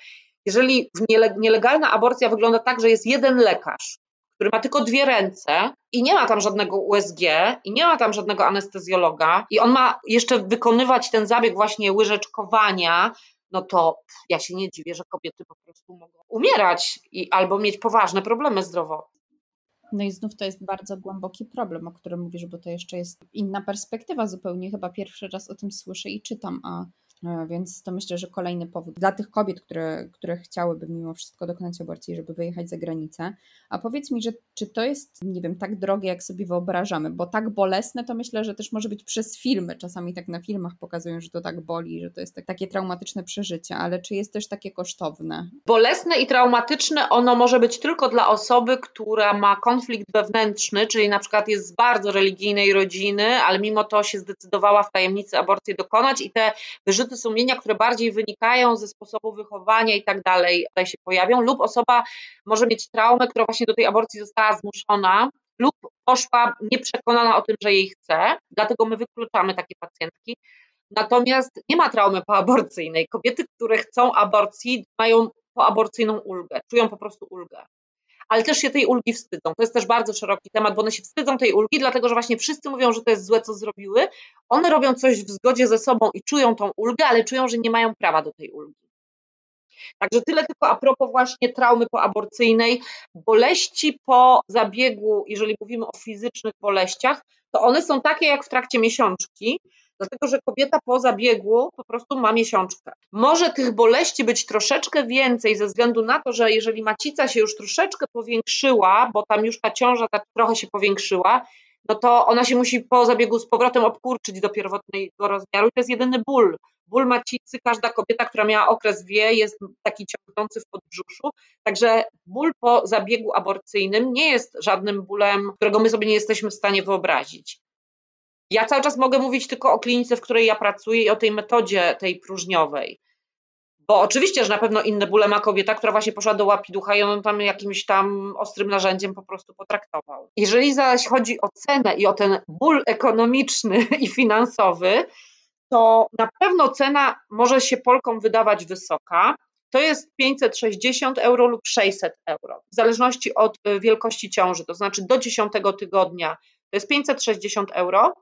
Jeżeli nielegalna aborcja wygląda tak, że jest jeden lekarz, który ma tylko dwie ręce i nie ma tam żadnego USG i nie ma tam żadnego anestezjologa i on ma jeszcze wykonywać ten zabieg właśnie łyżeczkowania, no to ja się nie dziwię, że kobiety po prostu mogą umierać i albo mieć poważne problemy zdrowotne. No i znów to jest bardzo głęboki problem, o którym mówisz, bo to jeszcze jest inna perspektywa zupełnie. Chyba pierwszy raz o tym słyszę i czytam, a więc to myślę, że kolejny powód dla tych kobiet, które, które chciałyby mimo wszystko dokonać aborcji, żeby wyjechać za granicę. A powiedz mi, że czy to jest, nie wiem, tak drogie, jak sobie wyobrażamy, bo tak bolesne to myślę, że też może być przez filmy. Czasami tak na filmach pokazują, że to tak boli, że to jest tak, takie traumatyczne przeżycie, ale czy jest też takie kosztowne? Bolesne i traumatyczne ono może być tylko dla osoby, która ma konflikt wewnętrzny, czyli na przykład jest z bardzo religijnej rodziny, ale mimo to się zdecydowała w tajemnicy aborcję dokonać i te wyrzuty wyrzuty sumienia, które bardziej wynikają ze sposobu wychowania i tak dalej, tutaj się pojawią, lub osoba może mieć traumę, która właśnie do tej aborcji została zmuszona, lub poszła nieprzekonana o tym, że jej chce, dlatego my wykluczamy takie pacjentki. Natomiast nie ma traumy poaborcyjnej. Kobiety, które chcą aborcji, mają poaborcyjną ulgę, czują po prostu ulgę ale też się tej ulgi wstydzą. To jest też bardzo szeroki temat, bo one się wstydzą tej ulgi, dlatego że właśnie wszyscy mówią, że to jest złe, co zrobiły. One robią coś w zgodzie ze sobą i czują tą ulgę, ale czują, że nie mają prawa do tej ulgi. Także tyle tylko a propos właśnie traumy poaborcyjnej. Boleści po zabiegu, jeżeli mówimy o fizycznych boleściach, to one są takie jak w trakcie miesiączki, dlatego że kobieta po zabiegu po prostu ma miesiączkę. Może tych boleści być troszeczkę więcej ze względu na to, że jeżeli macica się już troszeczkę powiększyła, bo tam już ta ciąża tak trochę się powiększyła, no to ona się musi po zabiegu z powrotem obkurczyć do pierwotnego rozmiaru i to jest jedyny ból. Ból macicy, każda kobieta, która miała okres wie, jest taki ciągnący w podbrzuszu. Także ból po zabiegu aborcyjnym nie jest żadnym bólem, którego my sobie nie jesteśmy w stanie wyobrazić. Ja cały czas mogę mówić tylko o klinice, w której ja pracuję i o tej metodzie tej próżniowej. Bo oczywiście, że na pewno inne bóle ma kobieta, która właśnie poszła do łapiducha i on tam jakimś tam ostrym narzędziem po prostu potraktował. Jeżeli zaś chodzi o cenę i o ten ból ekonomiczny i finansowy, to na pewno cena może się Polkom wydawać wysoka. To jest 560 euro lub 600 euro, w zależności od y, wielkości ciąży, to znaczy do 10 tygodnia to jest 560 euro,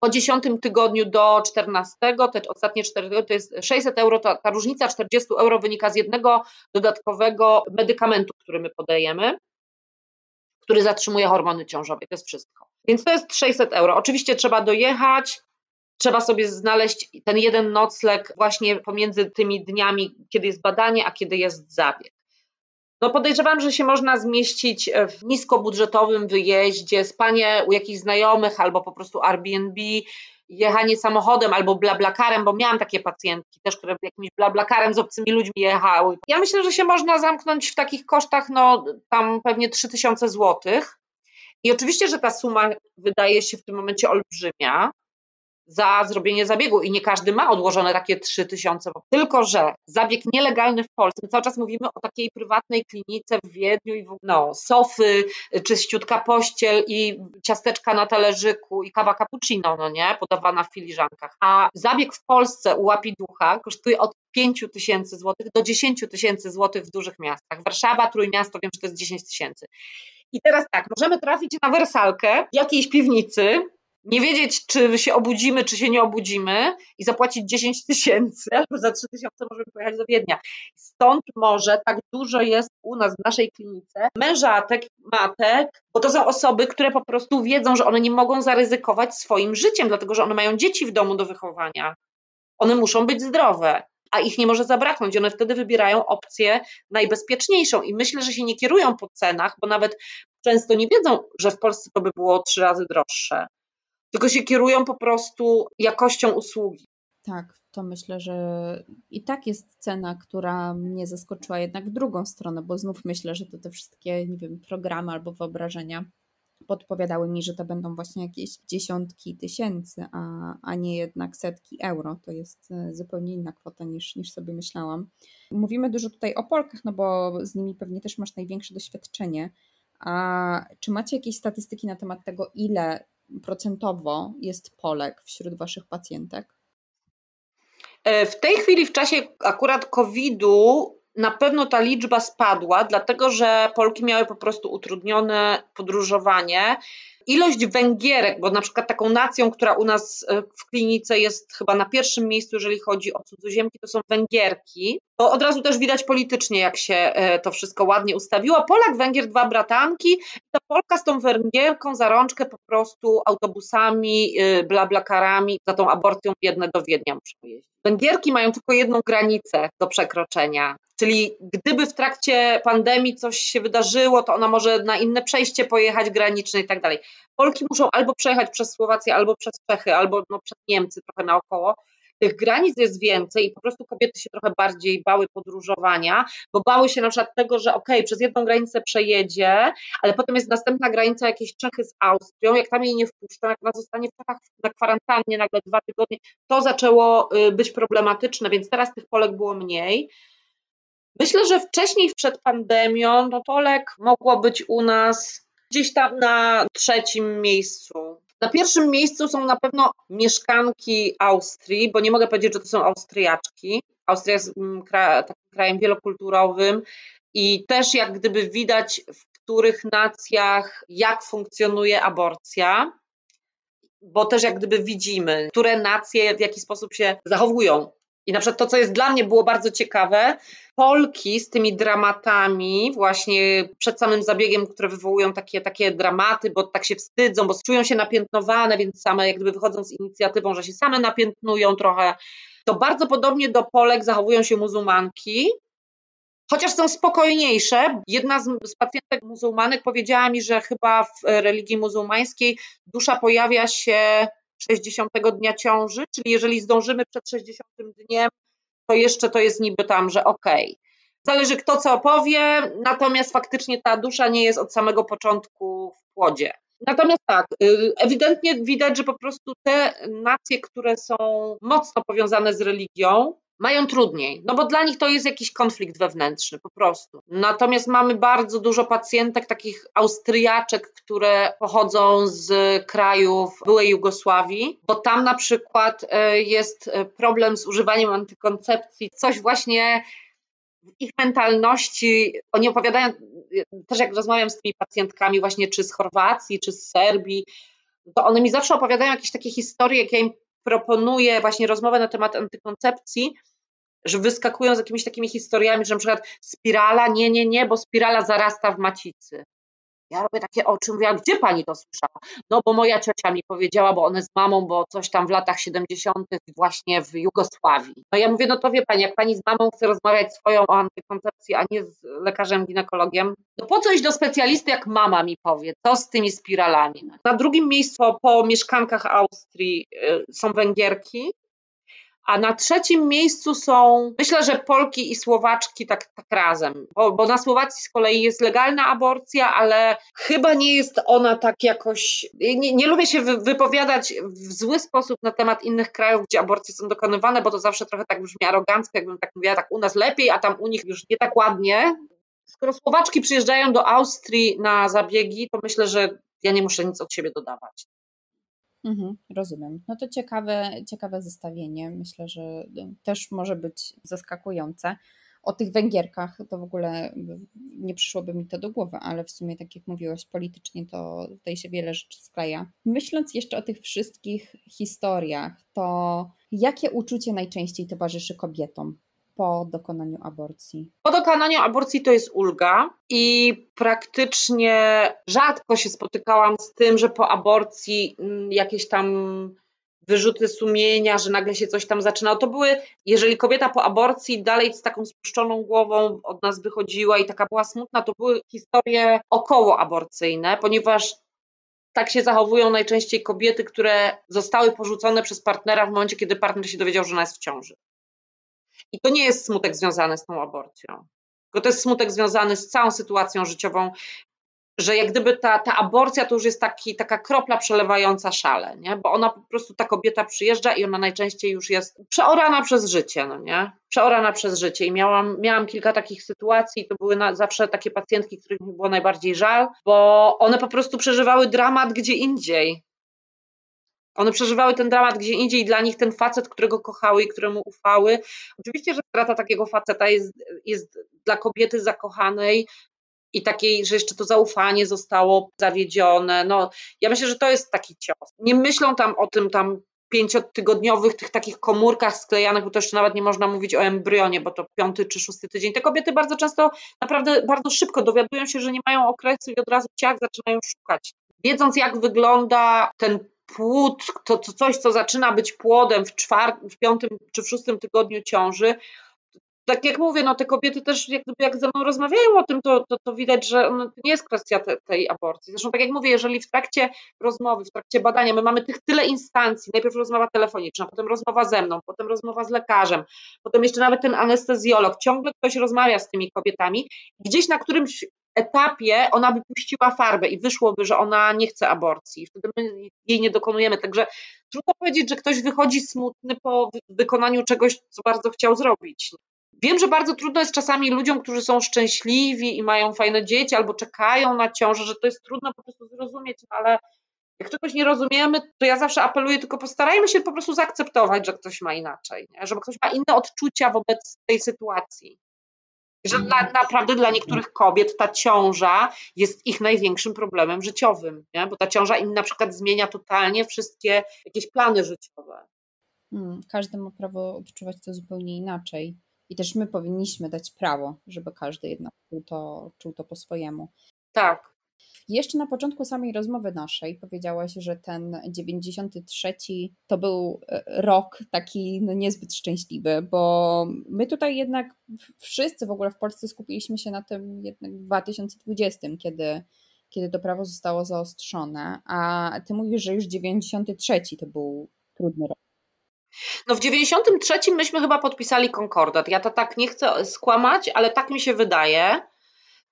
po 10 tygodniu do 14, te ostatnie 4 to jest 600 euro, ta, ta różnica 40 euro wynika z jednego dodatkowego medykamentu, który my podajemy, który zatrzymuje hormony ciążowe. To jest wszystko. Więc to jest 600 euro. Oczywiście trzeba dojechać, trzeba sobie znaleźć ten jeden nocleg właśnie pomiędzy tymi dniami, kiedy jest badanie, a kiedy jest zabieg. No podejrzewam, że się można zmieścić w niskobudżetowym wyjeździe, spanie u jakichś znajomych albo po prostu Airbnb, jechanie samochodem albo blablakarem, bo miałam takie pacjentki też, które jakimś blablakarem z obcymi ludźmi jechały. Ja myślę, że się można zamknąć w takich kosztach, no tam pewnie 3000 złotych. I oczywiście, że ta suma wydaje się w tym momencie olbrzymia, za zrobienie zabiegu i nie każdy ma odłożone takie 3000. Tylko, że zabieg nielegalny w Polsce, my cały czas mówimy o takiej prywatnej klinice w Wiedniu i w, no, sofy, czyściutka pościel i ciasteczka na talerzyku i kawa cappuccino, no nie, podawana w filiżankach. A zabieg w Polsce u łapiducha kosztuje od 5 tysięcy złotych do 10 tysięcy złotych w dużych miastach. Warszawa, Trójmiasto, wiem, że to jest 10 tysięcy. I teraz tak, możemy trafić na wersalkę w jakiejś piwnicy, nie wiedzieć, czy się obudzimy, czy się nie obudzimy i zapłacić 10 tysięcy, albo za 3 tysiące możemy pojechać do Wiednia. Stąd może tak dużo jest u nas w naszej klinice mężatek, matek, bo to są osoby, które po prostu wiedzą, że one nie mogą zaryzykować swoim życiem, dlatego że one mają dzieci w domu do wychowania. One muszą być zdrowe a ich nie może zabraknąć. One wtedy wybierają opcję najbezpieczniejszą i myślę, że się nie kierują po cenach, bo nawet często nie wiedzą, że w Polsce to by było trzy razy droższe tylko się kierują po prostu jakością usługi. Tak, to myślę, że i tak jest cena, która mnie zaskoczyła jednak w drugą stronę, bo znów myślę, że to te wszystkie, nie wiem, programy albo wyobrażenia podpowiadały mi, że to będą właśnie jakieś dziesiątki tysięcy, a, a nie jednak setki euro. To jest e, zupełnie inna kwota niż, niż sobie myślałam. Mówimy dużo tutaj o Polkach, no bo z nimi pewnie też masz największe doświadczenie. A czy macie jakieś statystyki na temat tego, ile procentowo jest Polek wśród Waszych pacjentek? E, w tej chwili, w czasie akurat COVID-u, na pewno ta liczba spadła, dlatego że Polki miały po prostu utrudnione podróżowanie ilość Węgierek, bo na przykład taką nacją, która u nas e, w klinice jest chyba na pierwszym miejscu, jeżeli chodzi o cudzoziemki, to są Węgierki. To od razu też widać politycznie, jak się e, to wszystko ładnie ustawiło. Polak, Węgier, dwa bratanki. Ta Polka z tą Węgierką za rączkę po prostu autobusami, e, blablakarami za tą aborcją biedne do Wiednia muszą jeździć. Węgierki mają tylko jedną granicę do przekroczenia. Czyli gdyby w trakcie pandemii coś się wydarzyło, to ona może na inne przejście pojechać graniczne i tak dalej. Polki muszą albo przejechać przez Słowację, albo przez Czechy, albo no, przez Niemcy trochę naokoło. Tych granic jest więcej i po prostu kobiety się trochę bardziej bały podróżowania, bo bały się na przykład tego, że okej, okay, przez jedną granicę przejedzie, ale potem jest następna granica jakieś Czechy z Austrią, jak tam jej nie wpuszczą, jak ona zostanie w Czechach na kwarantannie nagle dwa tygodnie, to zaczęło y, być problematyczne, więc teraz tych Polek było mniej. Myślę, że wcześniej, przed pandemią, no Polek mogło być u nas gdzieś tam na trzecim miejscu. Na pierwszym miejscu są na pewno mieszkanki Austrii, bo nie mogę powiedzieć, że to są Austriaczki. Austria jest mm, takim krajem wielokulturowym i też jak gdyby widać, w których nacjach jak funkcjonuje aborcja, bo też jak gdyby widzimy, które nacje w jaki sposób się zachowują i na przykład to, co jest dla mnie było bardzo ciekawe, Polki z tymi dramatami, właśnie przed samym zabiegiem, które wywołują takie, takie dramaty, bo tak się wstydzą, bo czują się napiętnowane, więc same jak gdyby wychodzą z inicjatywą, że się same napiętnują trochę, to bardzo podobnie do Polek zachowują się muzułmanki, chociaż są spokojniejsze. Jedna z, z pacjentek muzułmanek powiedziała mi, że chyba w religii muzułmańskiej dusza pojawia się 60 dnia ciąży, czyli jeżeli zdążymy przed 60 dniem, to jeszcze to jest niby tam, że okej. Okay. Zależy kto co opowie, natomiast faktycznie ta dusza nie jest od samego początku w płodzie. Natomiast tak, y, ewidentnie widać, że po prostu te nacje, które są mocno powiązane z religią, mają trudniej, no bo dla nich to jest jakiś konflikt wewnętrzny po prostu. Natomiast mamy bardzo dużo pacjentek, takich Austriaczek, które pochodzą z krajów byłej Jugosławii, bo tam na przykład e, jest e, problem z używaniem antykoncepcji, coś właśnie w ich mentalności, oni opowiadają, też jak rozmawiam z tymi pacjentkami właśnie czy z Chorwacji, czy z Serbii, to one mi zawsze opowiadają jakieś takie historie, jak ja im proponuję właśnie rozmowę na temat antykoncepcji, że wyskakują z jakimiś takimi historiami, że na przykład spirala, nie, nie, nie, bo spirala zarasta w macicy. Ja robię takie oczy, mówię, a gdzie pani to słyszała? No bo moja ciocia mi powiedziała, bo one z mamą, bo coś tam w latach 70. właśnie w Jugosławii. No ja mówię, no to wie pani, jak pani z mamą chce rozmawiać swoją o antykoncepcji, a nie z lekarzem ginekologiem, to po co iść do specjalisty, jak mama mi powie, co z tymi spiralami? Na drugim miejscu po mieszkankach Austrii y, są Węgierki, a na trzecim miejscu są, myślę, że Polki i Słowaczki tak, tak razem, bo, bo, na Słowacji z kolei jest legalna aborcja, ale chyba nie jest ona tak jakoś. Nie, nie lubię się wypowiadać w zły sposób na temat innych krajów, gdzie aborcje są dokonywane, bo to zawsze trochę tak brzmi arogancko, jakbym tak mówiła, tak u nas lepiej, a tam u nich już nie tak ładnie. Skoro Słowaczki przyjeżdżają do Austrii na zabiegi, to myślę, że ja nie muszę nic od siebie dodawać. Mhm, rozumiem. No to ciekawe, ciekawe zestawienie. Myślę, że też może być zaskakujące. O tych Węgierkach to w ogóle nie przyszłoby mi to do głowy, ale w sumie, tak jak mówiłaś, politycznie to tutaj się wiele rzeczy skleja. Myśląc jeszcze o tych wszystkich historiach, to jakie uczucie najczęściej towarzyszy kobietom? Po dokonaniu aborcji? Po dokonaniu aborcji to jest ulga i praktycznie rzadko się spotykałam z tym, że po aborcji mm, jakieś tam wyrzuty sumienia, że nagle się coś tam zaczynało. To były, jeżeli kobieta po aborcji dalej z taką spuszczoną głową od nas wychodziła i taka była smutna, to były historie okołoaborcyjne, ponieważ tak się zachowują najczęściej kobiety, które zostały porzucone przez partnera w momencie, kiedy partner się dowiedział, że ona jest w ciąży. I to nie jest smutek związany z tą aborcją, tylko to jest smutek związany z całą sytuacją życiową, że jak gdyby ta, ta aborcja to już jest taki, taka kropla przelewająca szale, nie? bo ona po prostu, ta kobieta przyjeżdża i ona najczęściej już jest przeorana przez życie, no nie? Przeorana przez życie i miałam, miałam kilka takich sytuacji, to były na, zawsze takie pacjentki, których mi było najbardziej żal, bo one po prostu przeżywały dramat gdzie indziej, one przeżywały ten dramat gdzie indziej, dla nich ten facet, którego kochały i któremu ufały. Oczywiście, że strata takiego faceta jest, jest dla kobiety zakochanej i takiej, że jeszcze to zaufanie zostało zawiedzione. No, ja myślę, że to jest taki cios. Nie myślą tam o tym tam pięciotygodniowych tych takich komórkach sklejanych, bo to jeszcze nawet nie można mówić o embryonie, bo to piąty czy szósty tydzień. Te kobiety bardzo często, naprawdę bardzo szybko dowiadują się, że nie mają okresu i od razu ciach zaczynają szukać. Wiedząc, jak wygląda ten płód, to, to coś, co zaczyna być płodem w, czwartym, w piątym czy w szóstym tygodniu ciąży, tak jak mówię, no te kobiety też jak, jak ze mną rozmawiają o tym, to, to, to widać, że no, to nie jest kwestia te, tej aborcji. Zresztą tak jak mówię, jeżeli w trakcie rozmowy, w trakcie badania my mamy tych tyle instancji, najpierw rozmowa telefoniczna, potem rozmowa ze mną, potem rozmowa z lekarzem, potem jeszcze nawet ten anestezjolog, ciągle ktoś rozmawia z tymi kobietami, gdzieś na którymś etapie ona by puściła farbę i wyszłoby, że ona nie chce aborcji. Wtedy my jej nie dokonujemy. Także trudno powiedzieć, że ktoś wychodzi smutny po wykonaniu czegoś, co bardzo chciał zrobić. Wiem, że bardzo trudno jest czasami ludziom, którzy są szczęśliwi i mają fajne dzieci albo czekają na ciążę, że to jest trudno po prostu zrozumieć, no ale jak czegoś nie rozumiemy, to ja zawsze apeluję, tylko postarajmy się po prostu zaakceptować, że ktoś ma inaczej, nie? żeby ktoś ma inne odczucia wobec tej sytuacji. Że dla, naprawdę dla niektórych kobiet ta ciąża jest ich największym problemem życiowym, nie? bo ta ciąża im na przykład zmienia totalnie wszystkie jakieś plany życiowe. Hmm, każdy ma prawo odczuwać to zupełnie inaczej. I też my powinniśmy dać prawo, żeby każdy jednak czuł to, czuł to po swojemu. Tak. Jeszcze na początku samej rozmowy naszej powiedziałaś, że ten 93 to był e, rok taki no niezbyt szczęśliwy, bo my tutaj jednak wszyscy w ogóle w Polsce skupiliśmy się na tym jednak w 2020, kiedy, kiedy to prawo zostało zaostrzone, a ty mówisz, że już 93 to był trudny rok. No w 93 myśmy chyba podpisali konkordat. Ja to tak nie chcę skłamać, ale tak mi się wydaje.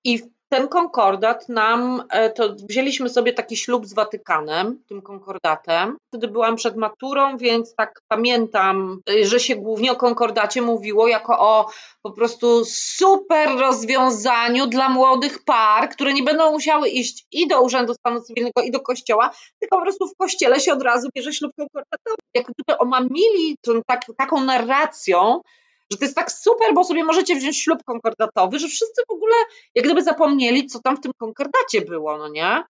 I ten konkordat nam, e, to wzięliśmy sobie taki ślub z Watykanem, tym konkordatem. Wtedy byłam przed maturą, więc tak pamiętam, e, że się głównie o konkordacie mówiło jako o po prostu super rozwiązaniu dla młodych par, które nie będą musiały iść i do Urzędu Stanu Cywilnego, i do kościoła, tylko po prostu w kościele się od razu bierze ślub konkordatowy. Jak gdyby omamili tą, tak, taką narracją, że to jest tak super, bo sobie możecie wziąć ślub konkordatowy, że wszyscy w ogóle jak gdyby zapomnieli, co tam w tym konkordacie było, no nie?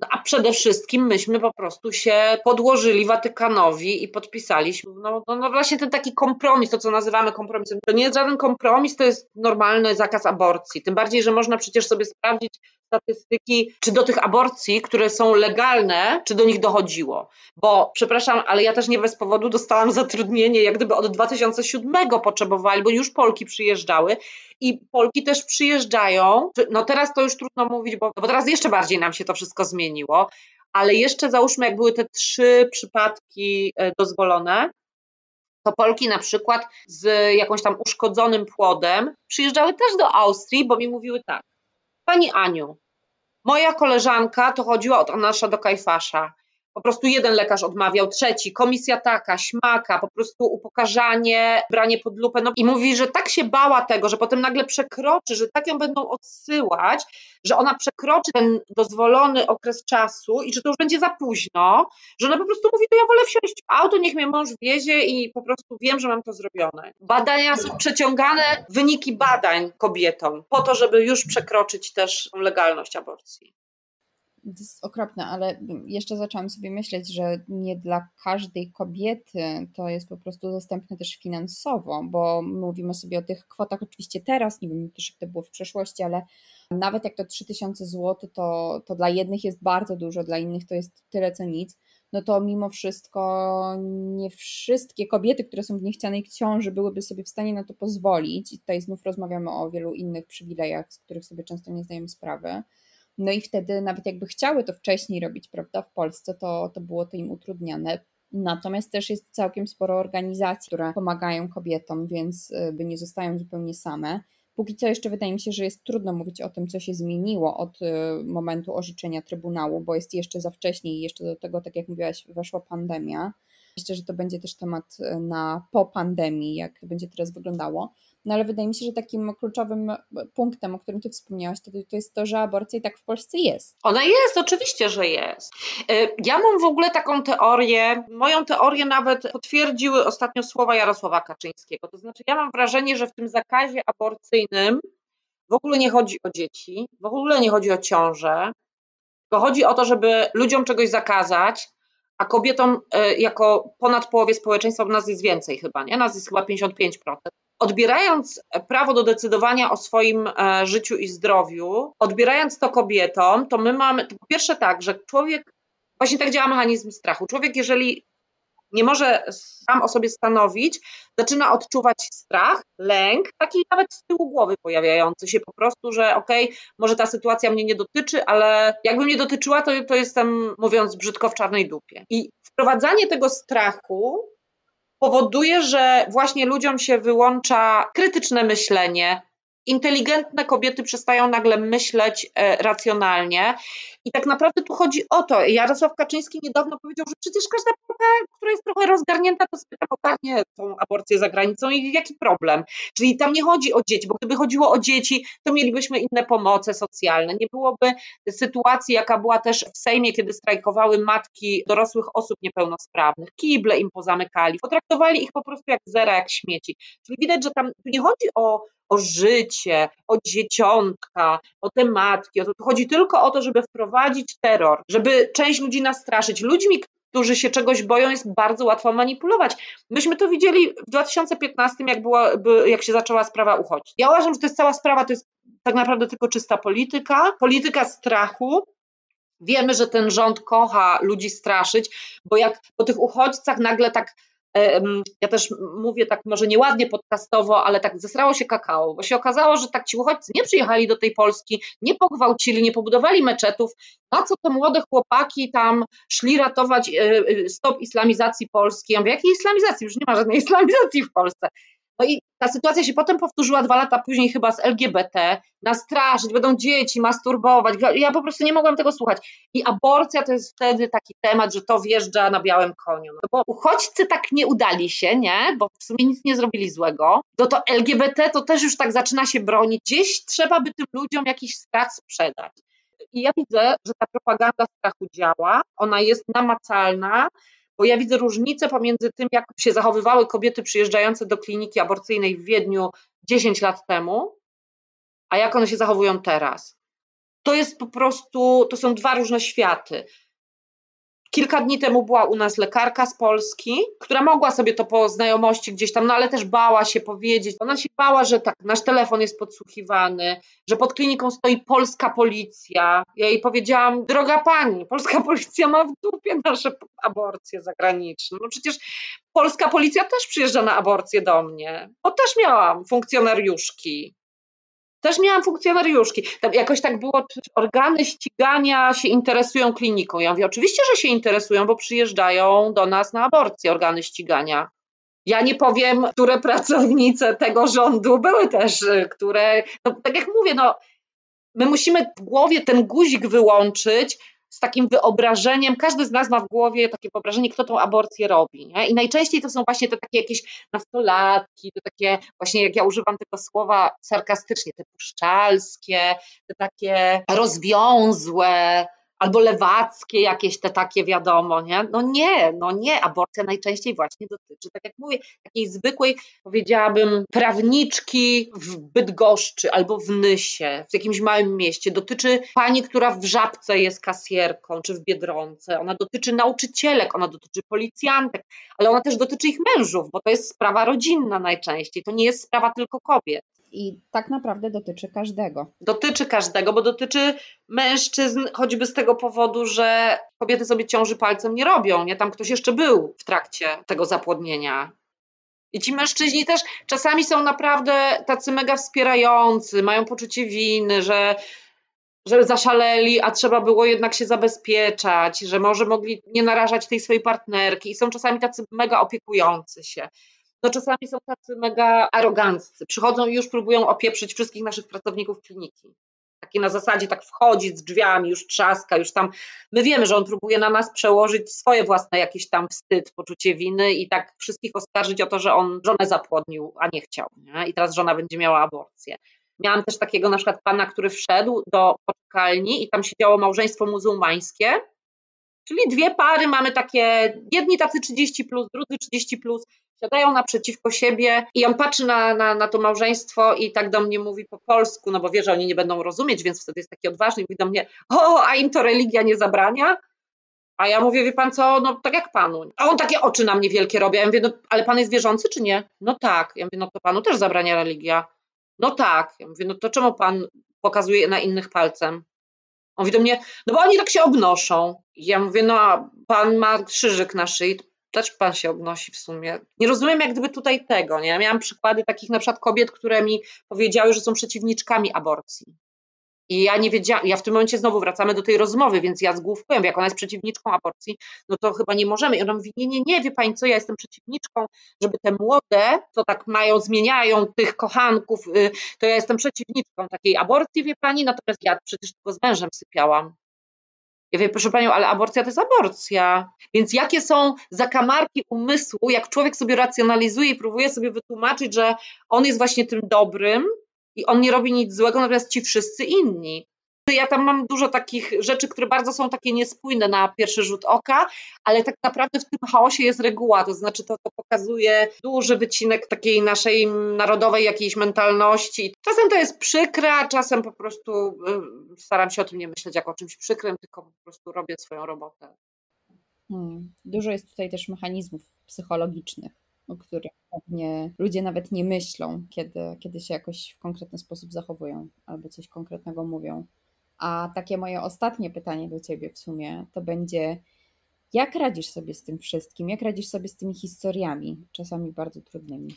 No, a przede wszystkim myśmy po prostu się podłożyli Watykanowi i podpisaliśmy, no, no, no, właśnie ten taki kompromis, to co nazywamy kompromisem. To nie jest żaden kompromis, to jest normalny zakaz aborcji. Tym bardziej, że można przecież sobie sprawdzić statystyki, czy do tych aborcji, które są legalne, czy do nich dochodziło. Bo przepraszam, ale ja też nie bez powodu dostałam zatrudnienie, jak gdyby od 2007 potrzebowali, bo już Polki przyjeżdżały i Polki też przyjeżdżają. No teraz to już trudno mówić, bo, bo teraz jeszcze bardziej nam się to wszystko zmieniło, ale jeszcze załóżmy, jak były te trzy przypadki e, dozwolone, to Polki na przykład z jakąś tam uszkodzonym płodem przyjeżdżały też do Austrii, bo mi mówiły tak, Pani Aniu, moja koleżanka to chodziła od Anasza do Kajfasza po prostu jeden lekarz odmawiał, trzeci, komisja taka, śmaka, po prostu upokarzanie, branie pod lupę. No i mówi, że tak się bała tego, że potem nagle przekroczy, że tak ją będą odsyłać, że ona przekroczy ten dozwolony okres czasu i że to już będzie za późno, że ona po prostu mówi, to ja wolę wsiąść w auto, niech mnie mąż wiezie i po prostu wiem, że mam to zrobione. Badania są przeciągane, wyniki badań kobietom, po to, żeby już przekroczyć też legalność aborcji. To jest okropne, ale jeszcze zaczęłam sobie myśleć, że nie dla każdej kobiety to jest po prostu dostępne też finansowo, bo mówimy sobie o tych kwotach. Oczywiście teraz, nie wiem też jak to było w przeszłości, ale nawet jak to 3000 zł, to, to dla jednych jest bardzo dużo, dla innych to jest tyle co nic, no to mimo wszystko nie wszystkie kobiety, które są w niechcianej ciąży byłyby sobie w stanie na to pozwolić. I tutaj znów rozmawiamy o wielu innych przywilejach, z których sobie często nie zdajemy sprawy. No i wtedy nawet jakby chciały to wcześniej robić, prawda, w Polsce, to, to było to im utrudniane. Natomiast też jest całkiem sporo organizacji, które pomagają kobietom, więc y, by nie zostają zupełnie same. Póki co jeszcze wydaje mi się, że jest trudno mówić o tym, co się zmieniło od y, momentu orzeczenia Trybunału, bo jest jeszcze za wcześnie i jeszcze do tego, tak jak mówiłaś, weszła pandemia. Myślę, że to będzie też temat y, na po pandemii, jak będzie teraz wyglądało. No ale wydaje mi się, że takim kluczowym punktem, o którym ty wspomniałaś, to, to jest to, że aborcja i tak w Polsce jest. Ona jest, oczywiście, że jest. Y, ja mam w ogóle taką teorię, moją teorię nawet potwierdziły ostatnio słowa Jarosława Kaczyńskiego. To znaczy, ja mam wrażenie, że w tym zakazie aborcyjnym w ogóle nie chodzi o dzieci, w ogóle nie chodzi o ciążę, tylko chodzi o to, żeby ludziom czegoś zakazać, a kobietom y, jako ponad połowie społeczeństwa, bo nas jest więcej chyba, nie? Nas jest chyba 55%. Odbierając prawo do decydowania o swoim e, życiu i zdrowiu, odbierając to kobietom, to my mamy, to po pierwsze tak, że człowiek, właśnie tak działa mechanizm strachu. Człowiek, jeżeli nie może sam o sobie stanowić, zaczyna odczuwać strach, lęk, taki nawet z tyłu głowy pojawiający się po prostu, że okej, okay, może ta sytuacja mnie nie dotyczy, ale jakby mnie dotyczyła, to, to jestem, mówiąc brzydko, w czarnej dupie. I wprowadzanie tego strachu powoduje, że właśnie ludziom się wyłącza krytyczne myślenie, inteligentne kobiety przestają nagle myśleć e, racjonalnie. I tak naprawdę tu chodzi o to. Jarosław Kaczyński niedawno powiedział, że przecież każda Polka, która jest trochę rozgarnięta, to sobie ogarnie tą aborcję za granicą i jaki problem. Czyli tam nie chodzi o dzieci, bo gdyby chodziło o dzieci, to mielibyśmy inne pomoce socjalne. Nie byłoby sytuacji, jaka była też w Sejmie, kiedy strajkowały matki dorosłych osób niepełnosprawnych. Kible im pozamykali, potraktowali ich po prostu jak zera, jak śmieci. Czyli widać, że tam nie chodzi o o życie, o dzieciątka, o te matki. O to, chodzi tylko o to, żeby wprowadzić terror, żeby część ludzi nastraszyć. Ludźmi, którzy się czegoś boją, jest bardzo łatwo manipulować. Myśmy to widzieli w 2015, jak, była, jak się zaczęła sprawa uchodźców. Ja uważam, że to jest cała sprawa, to jest tak naprawdę tylko czysta polityka, polityka strachu, Wiemy, że ten rząd kocha ludzi straszyć, bo jak po tych uchodźcach nagle tak ja też mówię tak może nieładnie podcastowo, ale tak zesrało się kakao, bo się okazało, że tak ci uchodźcy nie przyjechali do tej Polski, nie pogwałcili, nie pobudowali meczetów, na co te młode chłopaki tam szli ratować e, e, stop islamizacji Polski. Ja mówię, jakiej islamizacji? Już nie ma żadnej islamizacji w Polsce. No i ta sytuacja się potem powtórzyła dwa lata później chyba z LGBT, nastraszyć, będą dzieci, masturbować. Ja po prostu nie mogłam tego słuchać. I aborcja to jest wtedy taki temat, że to wjeżdża na białym koniu. No bo uchodźcy tak nie udali się, nie? Bo w sumie nic nie zrobili złego. No to LGBT to też już tak zaczyna się bronić. Gdzieś trzeba by tym ludziom jakiś strach sprzedać. I ja widzę, że ta propaganda strachu działa, ona jest namacalna, bo ja widzę różnicę pomiędzy tym, jak się zachowywały kobiety przyjeżdżające do kliniki aborcyjnej w Wiedniu 10 lat temu, a jak one się zachowują teraz. To jest po prostu, to są dwa różne światy. Kilka dni temu była u nas lekarka z Polski, która mogła sobie to po znajomości gdzieś tam, no ale też bała się powiedzieć. Ona się bała, że tak, nasz telefon jest podsłuchiwany, że pod kliniką stoi polska policja. Ja jej powiedziałam, droga pani, polska policja ma w dupie nasze aborcje zagraniczne. No przecież polska policja też przyjeżdża na aborcję do mnie, bo też miałam funkcjonariuszki. Też miałam funkcjonariuszki. Tam jakoś tak było, czy organy ścigania się interesują kliniką. Ja mówię, oczywiście, że się interesują, bo przyjeżdżają do nas na aborcję organy ścigania. Ja nie powiem, które pracownice tego rządu były też, y, które, no, tak jak mówię, no, my musimy w głowie ten guzik wyłączyć, z takim wyobrażeniem, każdy z nas ma w głowie takie wyobrażenie, kto tą aborcję robi. Nie? I najczęściej to są właśnie te takie jakieś nastolatki, te takie właśnie, jak ja używam tego słowa sarkastycznie, te puszczalskie, te takie rozwiązłe, albo lewackie jakieś te takie wiadomo, nie? No nie, no nie, aborcja najczęściej właśnie dotyczy, tak jak mówię, takiej zwykłej, powiedziałabym, prawniczki w Bydgoszczy albo w Nysie, w jakimś małym mieście. Dotyczy pani, która w Żabce jest kasjerką, czy w Biedronce. Ona dotyczy nauczycielek, ona dotyczy policjantek, ale ona też dotyczy ich mężów, bo to jest sprawa rodzinna najczęściej, to nie jest sprawa tylko kobiet i tak naprawdę dotyczy każdego. Dotyczy każdego, bo dotyczy mężczyzn, choćby z tego powodu, że kobiety sobie ciąży palcem nie robią, nie? Tam ktoś jeszcze był w trakcie tego zapłodnienia. I ci mężczyźni też czasami są naprawdę tacy mega wspierający, mają poczucie winy, że, że zaszaleli, a trzeba było jednak się zabezpieczać, że może mogli nie narażać tej swojej partnerki i są czasami tacy mega opiekujący się no czasami są tacy mega aroganccy. Przychodzą i już próbują opieprzyć wszystkich naszych pracowników kliniki. Taki na zasadzie tak wchodzi z drzwiami, już trzaska, już tam. My wiemy, że on próbuje na nas przełożyć swoje własne jakiś tam wstyd, poczucie winy i tak wszystkich oskarżyć o to, że on żonę zapłodnił, a nie chciał. Nie? I teraz żona będzie miała aborcję. Miałam też takiego na przykład pana, który wszedł do poczekalni i tam się działo małżeństwo muzułmańskie Czyli dwie pary mamy takie, jedni tacy 30, plus, drudzy 30, plus, siadają naprzeciwko siebie i on patrzy na, na, na to małżeństwo i tak do mnie mówi po polsku, no bo wie, że oni nie będą rozumieć, więc wtedy jest taki odważny i mówi do mnie: O, a im to religia nie zabrania? A ja mówię, wie pan co, no tak jak panu. A on takie oczy na mnie wielkie robi. Ja mówię, no ale pan jest wierzący czy nie? No tak. Ja mówię, no to panu też zabrania religia. No tak. Ja mówię, no to czemu pan pokazuje na innych palcem? On mówi do mnie, no bo oni tak się obnoszą. Ja mówię, no a pan ma krzyżyk na szyi, też pan się obnosi w sumie. Nie rozumiem jak gdyby tutaj tego, nie? Ja miałam przykłady takich na przykład kobiet, które mi powiedziały, że są przeciwniczkami aborcji. I ja nie wiedziałam, ja w tym momencie znowu wracamy do tej rozmowy, więc ja zgłówkuję, jak ona jest przeciwniczką aborcji, no to chyba nie możemy. I ona mówi, nie, nie, nie, wie pani co, ja jestem przeciwniczką, żeby te młode, co tak mają, zmieniają tych kochanków, y, to ja jestem przeciwniczką takiej aborcji, wie pani, natomiast ja przecież tylko z mężem sypiałam. Ja wiem, proszę panią, ale aborcja to jest aborcja. Więc jakie są zakamarki umysłu, jak człowiek sobie racjonalizuje i próbuje sobie wytłumaczyć, że on jest właśnie tym dobrym, i on nie robi nic złego, natomiast ci wszyscy inni. Ja tam mam dużo takich rzeczy, które bardzo są takie niespójne na pierwszy rzut oka, ale tak naprawdę w tym chaosie jest reguła, to znaczy to, to pokazuje duży wycinek takiej naszej narodowej jakiejś mentalności. Czasem to jest przykre, a czasem po prostu y, staram się o tym nie myśleć jako o czymś przykrym, tylko po prostu robię swoją robotę. Hmm. Dużo jest tutaj też mechanizmów psychologicznych o których pewnie ludzie nawet nie myślą, kiedy, kiedy się jakoś w konkretny sposób zachowują albo coś konkretnego mówią. A takie moje ostatnie pytanie do ciebie w sumie to będzie, jak radzisz sobie z tym wszystkim? Jak radzisz sobie z tymi historiami, czasami bardzo trudnymi?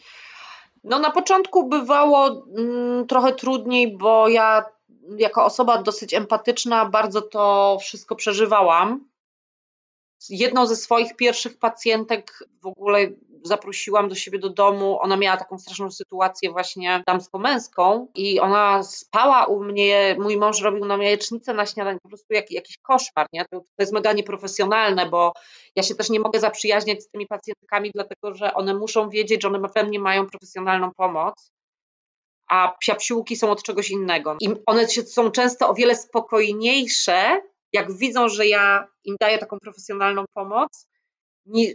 No na początku bywało mm, trochę trudniej, bo ja jako osoba dosyć empatyczna bardzo to wszystko przeżywałam. Jedną ze swoich pierwszych pacjentek w ogóle zaprosiłam do siebie do domu. Ona miała taką straszną sytuację właśnie damsko-męską i ona spała u mnie, mój mąż robił nam jajecznicę na śniadanie, po prostu jak, jakiś koszmar, nie? To, to jest mega nieprofesjonalne, bo ja się też nie mogę zaprzyjaźniać z tymi pacjentkami, dlatego że one muszą wiedzieć, że one we mnie mają profesjonalną pomoc a psiapsiłki są od czegoś innego. I one są często o wiele spokojniejsze, jak widzą, że ja im daję taką profesjonalną pomoc,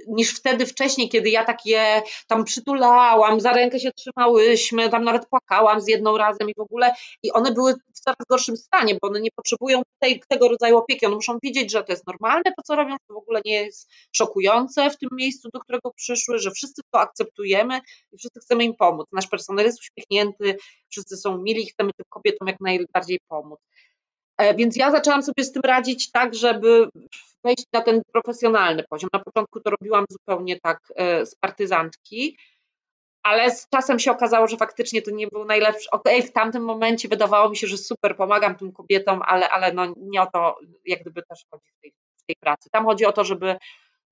niż wtedy wcześniej, kiedy ja tak je tam przytulałam, za rękę się trzymałyśmy, tam nawet płakałam z jedną razem i w ogóle i one były w coraz gorszym stanie, bo one nie potrzebują tej, tego rodzaju opieki, one muszą wiedzieć, że to jest normalne to, co robią, to w ogóle nie jest szokujące w tym miejscu, do którego przyszły, że wszyscy to akceptujemy i wszyscy chcemy im pomóc. Nasz personel jest uśmiechnięty, wszyscy są mili, chcemy tym kobietom jak najbardziej pomóc. E, więc ja zaczęłam sobie z tym radzić tak, żeby wejść na ten profesjonalny poziom. Na początku to robiłam zupełnie tak e, z partyzantki, ale z czasem się okazało, że faktycznie to nie był najlepszy. Okej, okay, w tamtym momencie wydawało mi się, że super, pomagam tym kobietom, ale, ale no nie o to jak gdyby też chodzi w tej, w tej pracy. Tam chodzi o to, żeby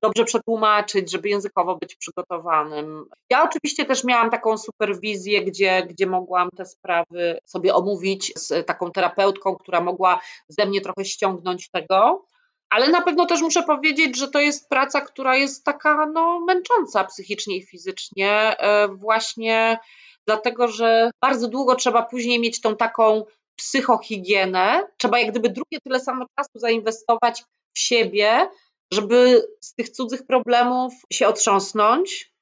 dobrze przetłumaczyć, żeby językowo być przygotowanym. Ja oczywiście też miałam taką superwizję, gdzie, gdzie mogłam te sprawy sobie omówić z taką terapeutką, która mogła ze mnie trochę ściągnąć tego. Ale na pewno też muszę powiedzieć, że to jest praca, która jest taka no, męcząca psychicznie i fizycznie, e, właśnie dlatego, że bardzo długo trzeba później mieć tą taką psychohigienę. Trzeba jak gdyby drugie tyle samo czasu zainwestować w siebie, żeby z tych cudzych problemów się otrząsnąć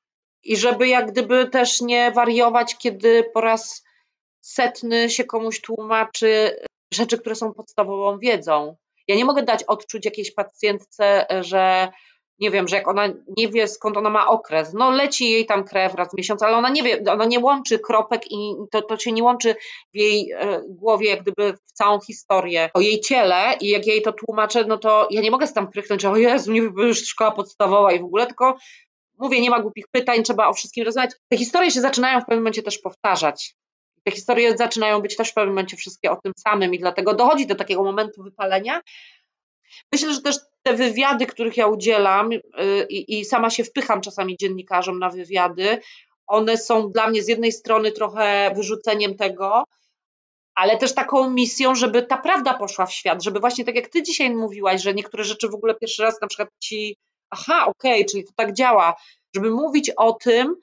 i żeby jak gdyby też nie wariować, kiedy po raz setny się komuś tłumaczy rzeczy, które są podstawową wiedzą. Ja nie mogę dać odczuć jakiejś pacjentce, że nie wiem, że jak ona nie wie skąd ona ma okres, no leci jej tam krew raz w miesiąc, ale ona nie wie, ona nie łączy kropek i to, to się nie łączy w jej e, głowie jak gdyby w całą historię o jej ciele i jak jej to tłumaczę, no to ja nie mogę tam prychnąć, że o Jezu, nie już szkoła podstawowa i w ogóle, tylko mówię, nie ma głupich pytań, trzeba o wszystkim rozmawiać. Te historie się zaczynają w pewnym momencie też powtarzać. Te historie zaczynają być też w pewnym momencie wszystkie o tym samym i dlatego dochodzi do takiego momentu wypalenia. Myślę, że też te wywiady, których ja udzielam y, i, i sama się wpycham czasami dziennikarzom na wywiady, one są dla mnie z jednej strony trochę wyrzuceniem tego, ale też taką misją, żeby ta prawda poszła w świat, żeby właśnie tak jak ty dzisiaj mówiłaś, że niektóre rzeczy w ogóle pierwszy raz na przykład ci, aha, okej, okay, czyli to tak działa, żeby mówić o tym,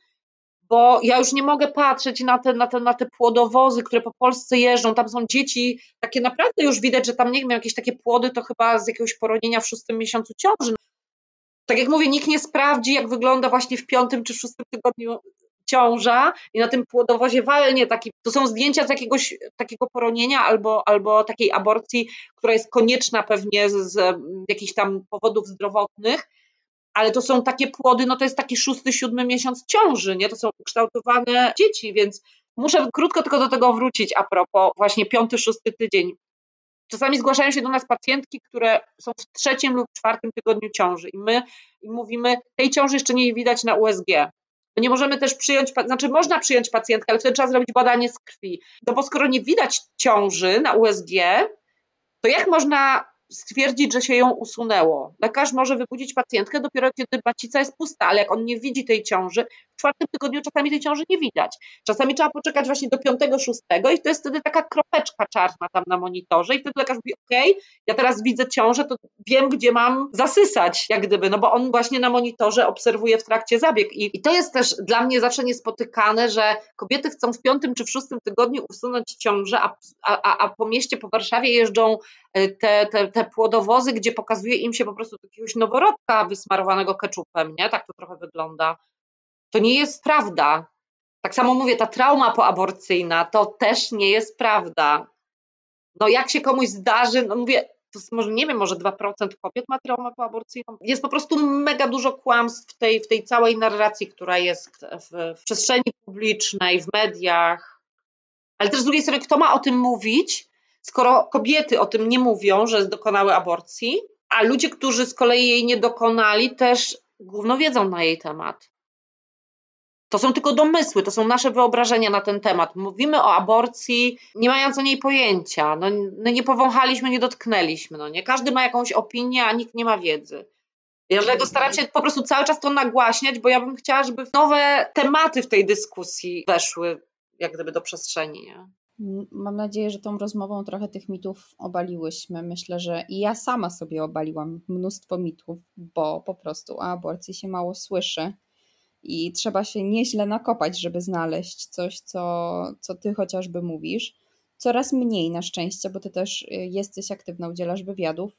bo ja już nie mogę patrzeć na te, na, te, na te płodowozy, które po Polsce jeżdżą, tam są dzieci, takie naprawdę już widać, że tam nie wiem, jakieś takie płody to chyba z jakiegoś poronienia w szóstym miesiącu ciąży. Tak jak mówię, nikt nie sprawdzi, jak wygląda właśnie w piątym czy szóstym tygodniu ciąża i na tym płodowozie walnie taki, to są zdjęcia z jakiegoś takiego poronienia albo, albo takiej aborcji, która jest konieczna pewnie z, z jakichś tam powodów zdrowotnych, ale to są takie płody, no to jest taki szósty, siódmy miesiąc ciąży, nie? To są ukształtowane dzieci, więc muszę krótko tylko do tego wrócić a propos właśnie piąty, szósty tydzień. Czasami zgłaszają się do nas pacjentki, które są w trzecim lub czwartym tygodniu ciąży i my im mówimy, tej ciąży jeszcze nie widać na USG. Nie możemy też przyjąć, znaczy można przyjąć pacjentkę, ale wtedy trzeba zrobić badanie z krwi. No bo skoro nie widać ciąży na USG, to jak można stwierdzić, że się ją usunęło. Lekarz może wybudzić pacjentkę dopiero kiedy macica jest pusta, ale jak on nie widzi tej ciąży, w czwartym tygodniu czasami tej ciąży nie widać. Czasami trzeba poczekać właśnie do piątego, szóstego i to jest wtedy taka kropeczka czarna tam na monitorze i wtedy lekarz mówi, ok, ja teraz widzę ciążę, to wiem, gdzie mam zasysać, jak gdyby, no bo on właśnie na monitorze obserwuje w trakcie zabieg i, i to jest też dla mnie zawsze niespotykane, że kobiety chcą w piątym czy w szóstym tygodniu usunąć ciążę, a, a, a po mieście, po Warszawie jeżdżą e, te, te, te płodowozy, gdzie pokazuje im się po prostu jakiegoś noworodka wysmarowanego keczupem, nie? Tak to trochę wygląda. To nie jest prawda. Tak samo mówię, ta trauma poaborcyjna to też nie jest prawda. No jak się komuś zdarzy, no mówię, to jest może, nie wiem, może 2% kobiet ma traumę poaborcyjną. Jest po prostu mega dużo kłamstw w tej, w tej całej narracji, która jest w, w przestrzeni publicznej, w mediach. Ale też z drugiej strony, kto ma o tym mówić, skoro kobiety o tym nie mówią, że dokonały aborcji, a ludzie, którzy z kolei jej nie dokonali, też główno wiedzą na jej temat. To są tylko domysły, to są nasze wyobrażenia na ten temat. Mówimy o aborcji, nie mając o niej pojęcia. No, no nie powąchaliśmy, nie dotknęliśmy. No nie każdy ma jakąś opinię, a nikt nie ma wiedzy. Dlatego staram się po prostu cały czas to nagłaśniać, bo ja bym chciała, żeby nowe tematy w tej dyskusji weszły jak gdyby do przestrzeni. Nie? Mam nadzieję, że tą rozmową trochę tych mitów obaliłyśmy. Myślę, że i ja sama sobie obaliłam mnóstwo mitów, bo po prostu o aborcji się mało słyszy i trzeba się nieźle nakopać, żeby znaleźć coś, co, co ty chociażby mówisz. Coraz mniej na szczęście, bo ty też y, jesteś aktywna, udzielasz wywiadów,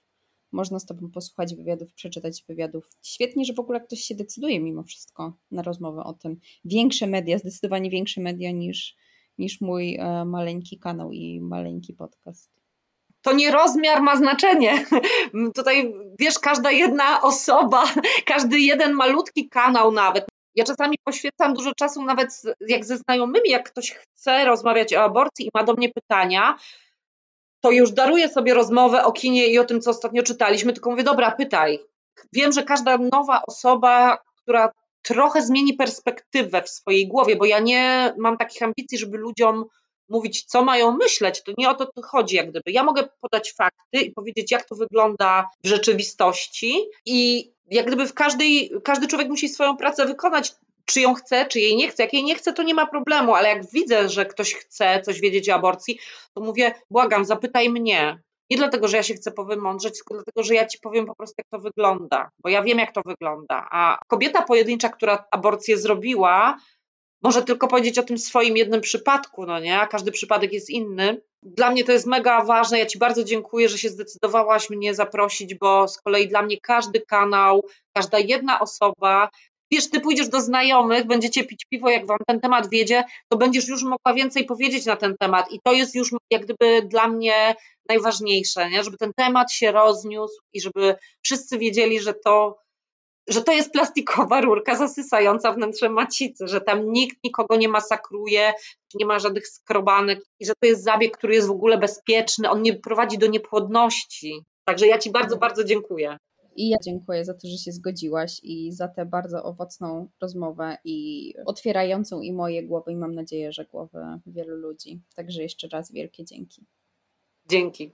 można z Tobą posłuchać wywiadów, przeczytać wywiadów. Świetnie, że w ogóle ktoś się decyduje mimo wszystko na rozmowę o tym. Większe media, zdecydowanie większe media niż, niż mój e, maleńki kanał i maleńki podcast to nie rozmiar ma znaczenie. Tutaj wiesz, każda jedna osoba, każdy jeden malutki kanał nawet. Ja czasami poświęcam dużo czasu nawet jak ze znajomymi, jak ktoś chce rozmawiać o aborcji i ma do mnie pytania, to już daruję sobie rozmowę o kinie i o tym, co ostatnio czytaliśmy, tylko mówię, dobra, pytaj. Wiem, że każda nowa osoba, która trochę zmieni perspektywę w swojej głowie, bo ja nie mam takich ambicji, żeby ludziom mówić, co mają myśleć, to nie o to tu chodzi, jak gdyby. Ja mogę podać fakty i powiedzieć, jak to wygląda w rzeczywistości i jak gdyby w każdej, każdy człowiek musi swoją pracę wykonać, czy ją chce, czy jej nie chce. Jak jej nie chce, to nie ma problemu, ale jak widzę, że ktoś chce coś wiedzieć o aborcji, to mówię, błagam, zapytaj mnie. Nie dlatego, że ja się chcę powymądrzeć, tylko dlatego, że ja ci powiem po prostu, jak to wygląda, bo ja wiem, jak to wygląda. A kobieta pojedyncza, która aborcję zrobiła, może tylko powiedzieć o tym swoim jednym przypadku, no nie? Każdy przypadek jest inny. Dla mnie to jest mega ważne. Ja Ci bardzo dziękuję, że się zdecydowałaś mnie zaprosić, bo z kolei dla mnie każdy kanał, każda jedna osoba wiesz, ty pójdziesz do znajomych, będziecie pić piwo, jak wam ten temat wiedzie, to będziesz już mogła więcej powiedzieć na ten temat i to jest już jak gdyby dla mnie najważniejsze, nie? żeby ten temat się rozniósł i żeby wszyscy wiedzieli, że to że to jest plastikowa rurka zasysająca wnętrze macicy, że tam nikt nikogo nie masakruje, nie ma żadnych skrobanek i że to jest zabieg, który jest w ogóle bezpieczny, on nie prowadzi do niepłodności. Także ja Ci bardzo, bardzo dziękuję. I ja dziękuję za to, że się zgodziłaś i za tę bardzo owocną rozmowę i otwierającą i moje głowy, i mam nadzieję, że głowy wielu ludzi. Także jeszcze raz wielkie dzięki. Dzięki.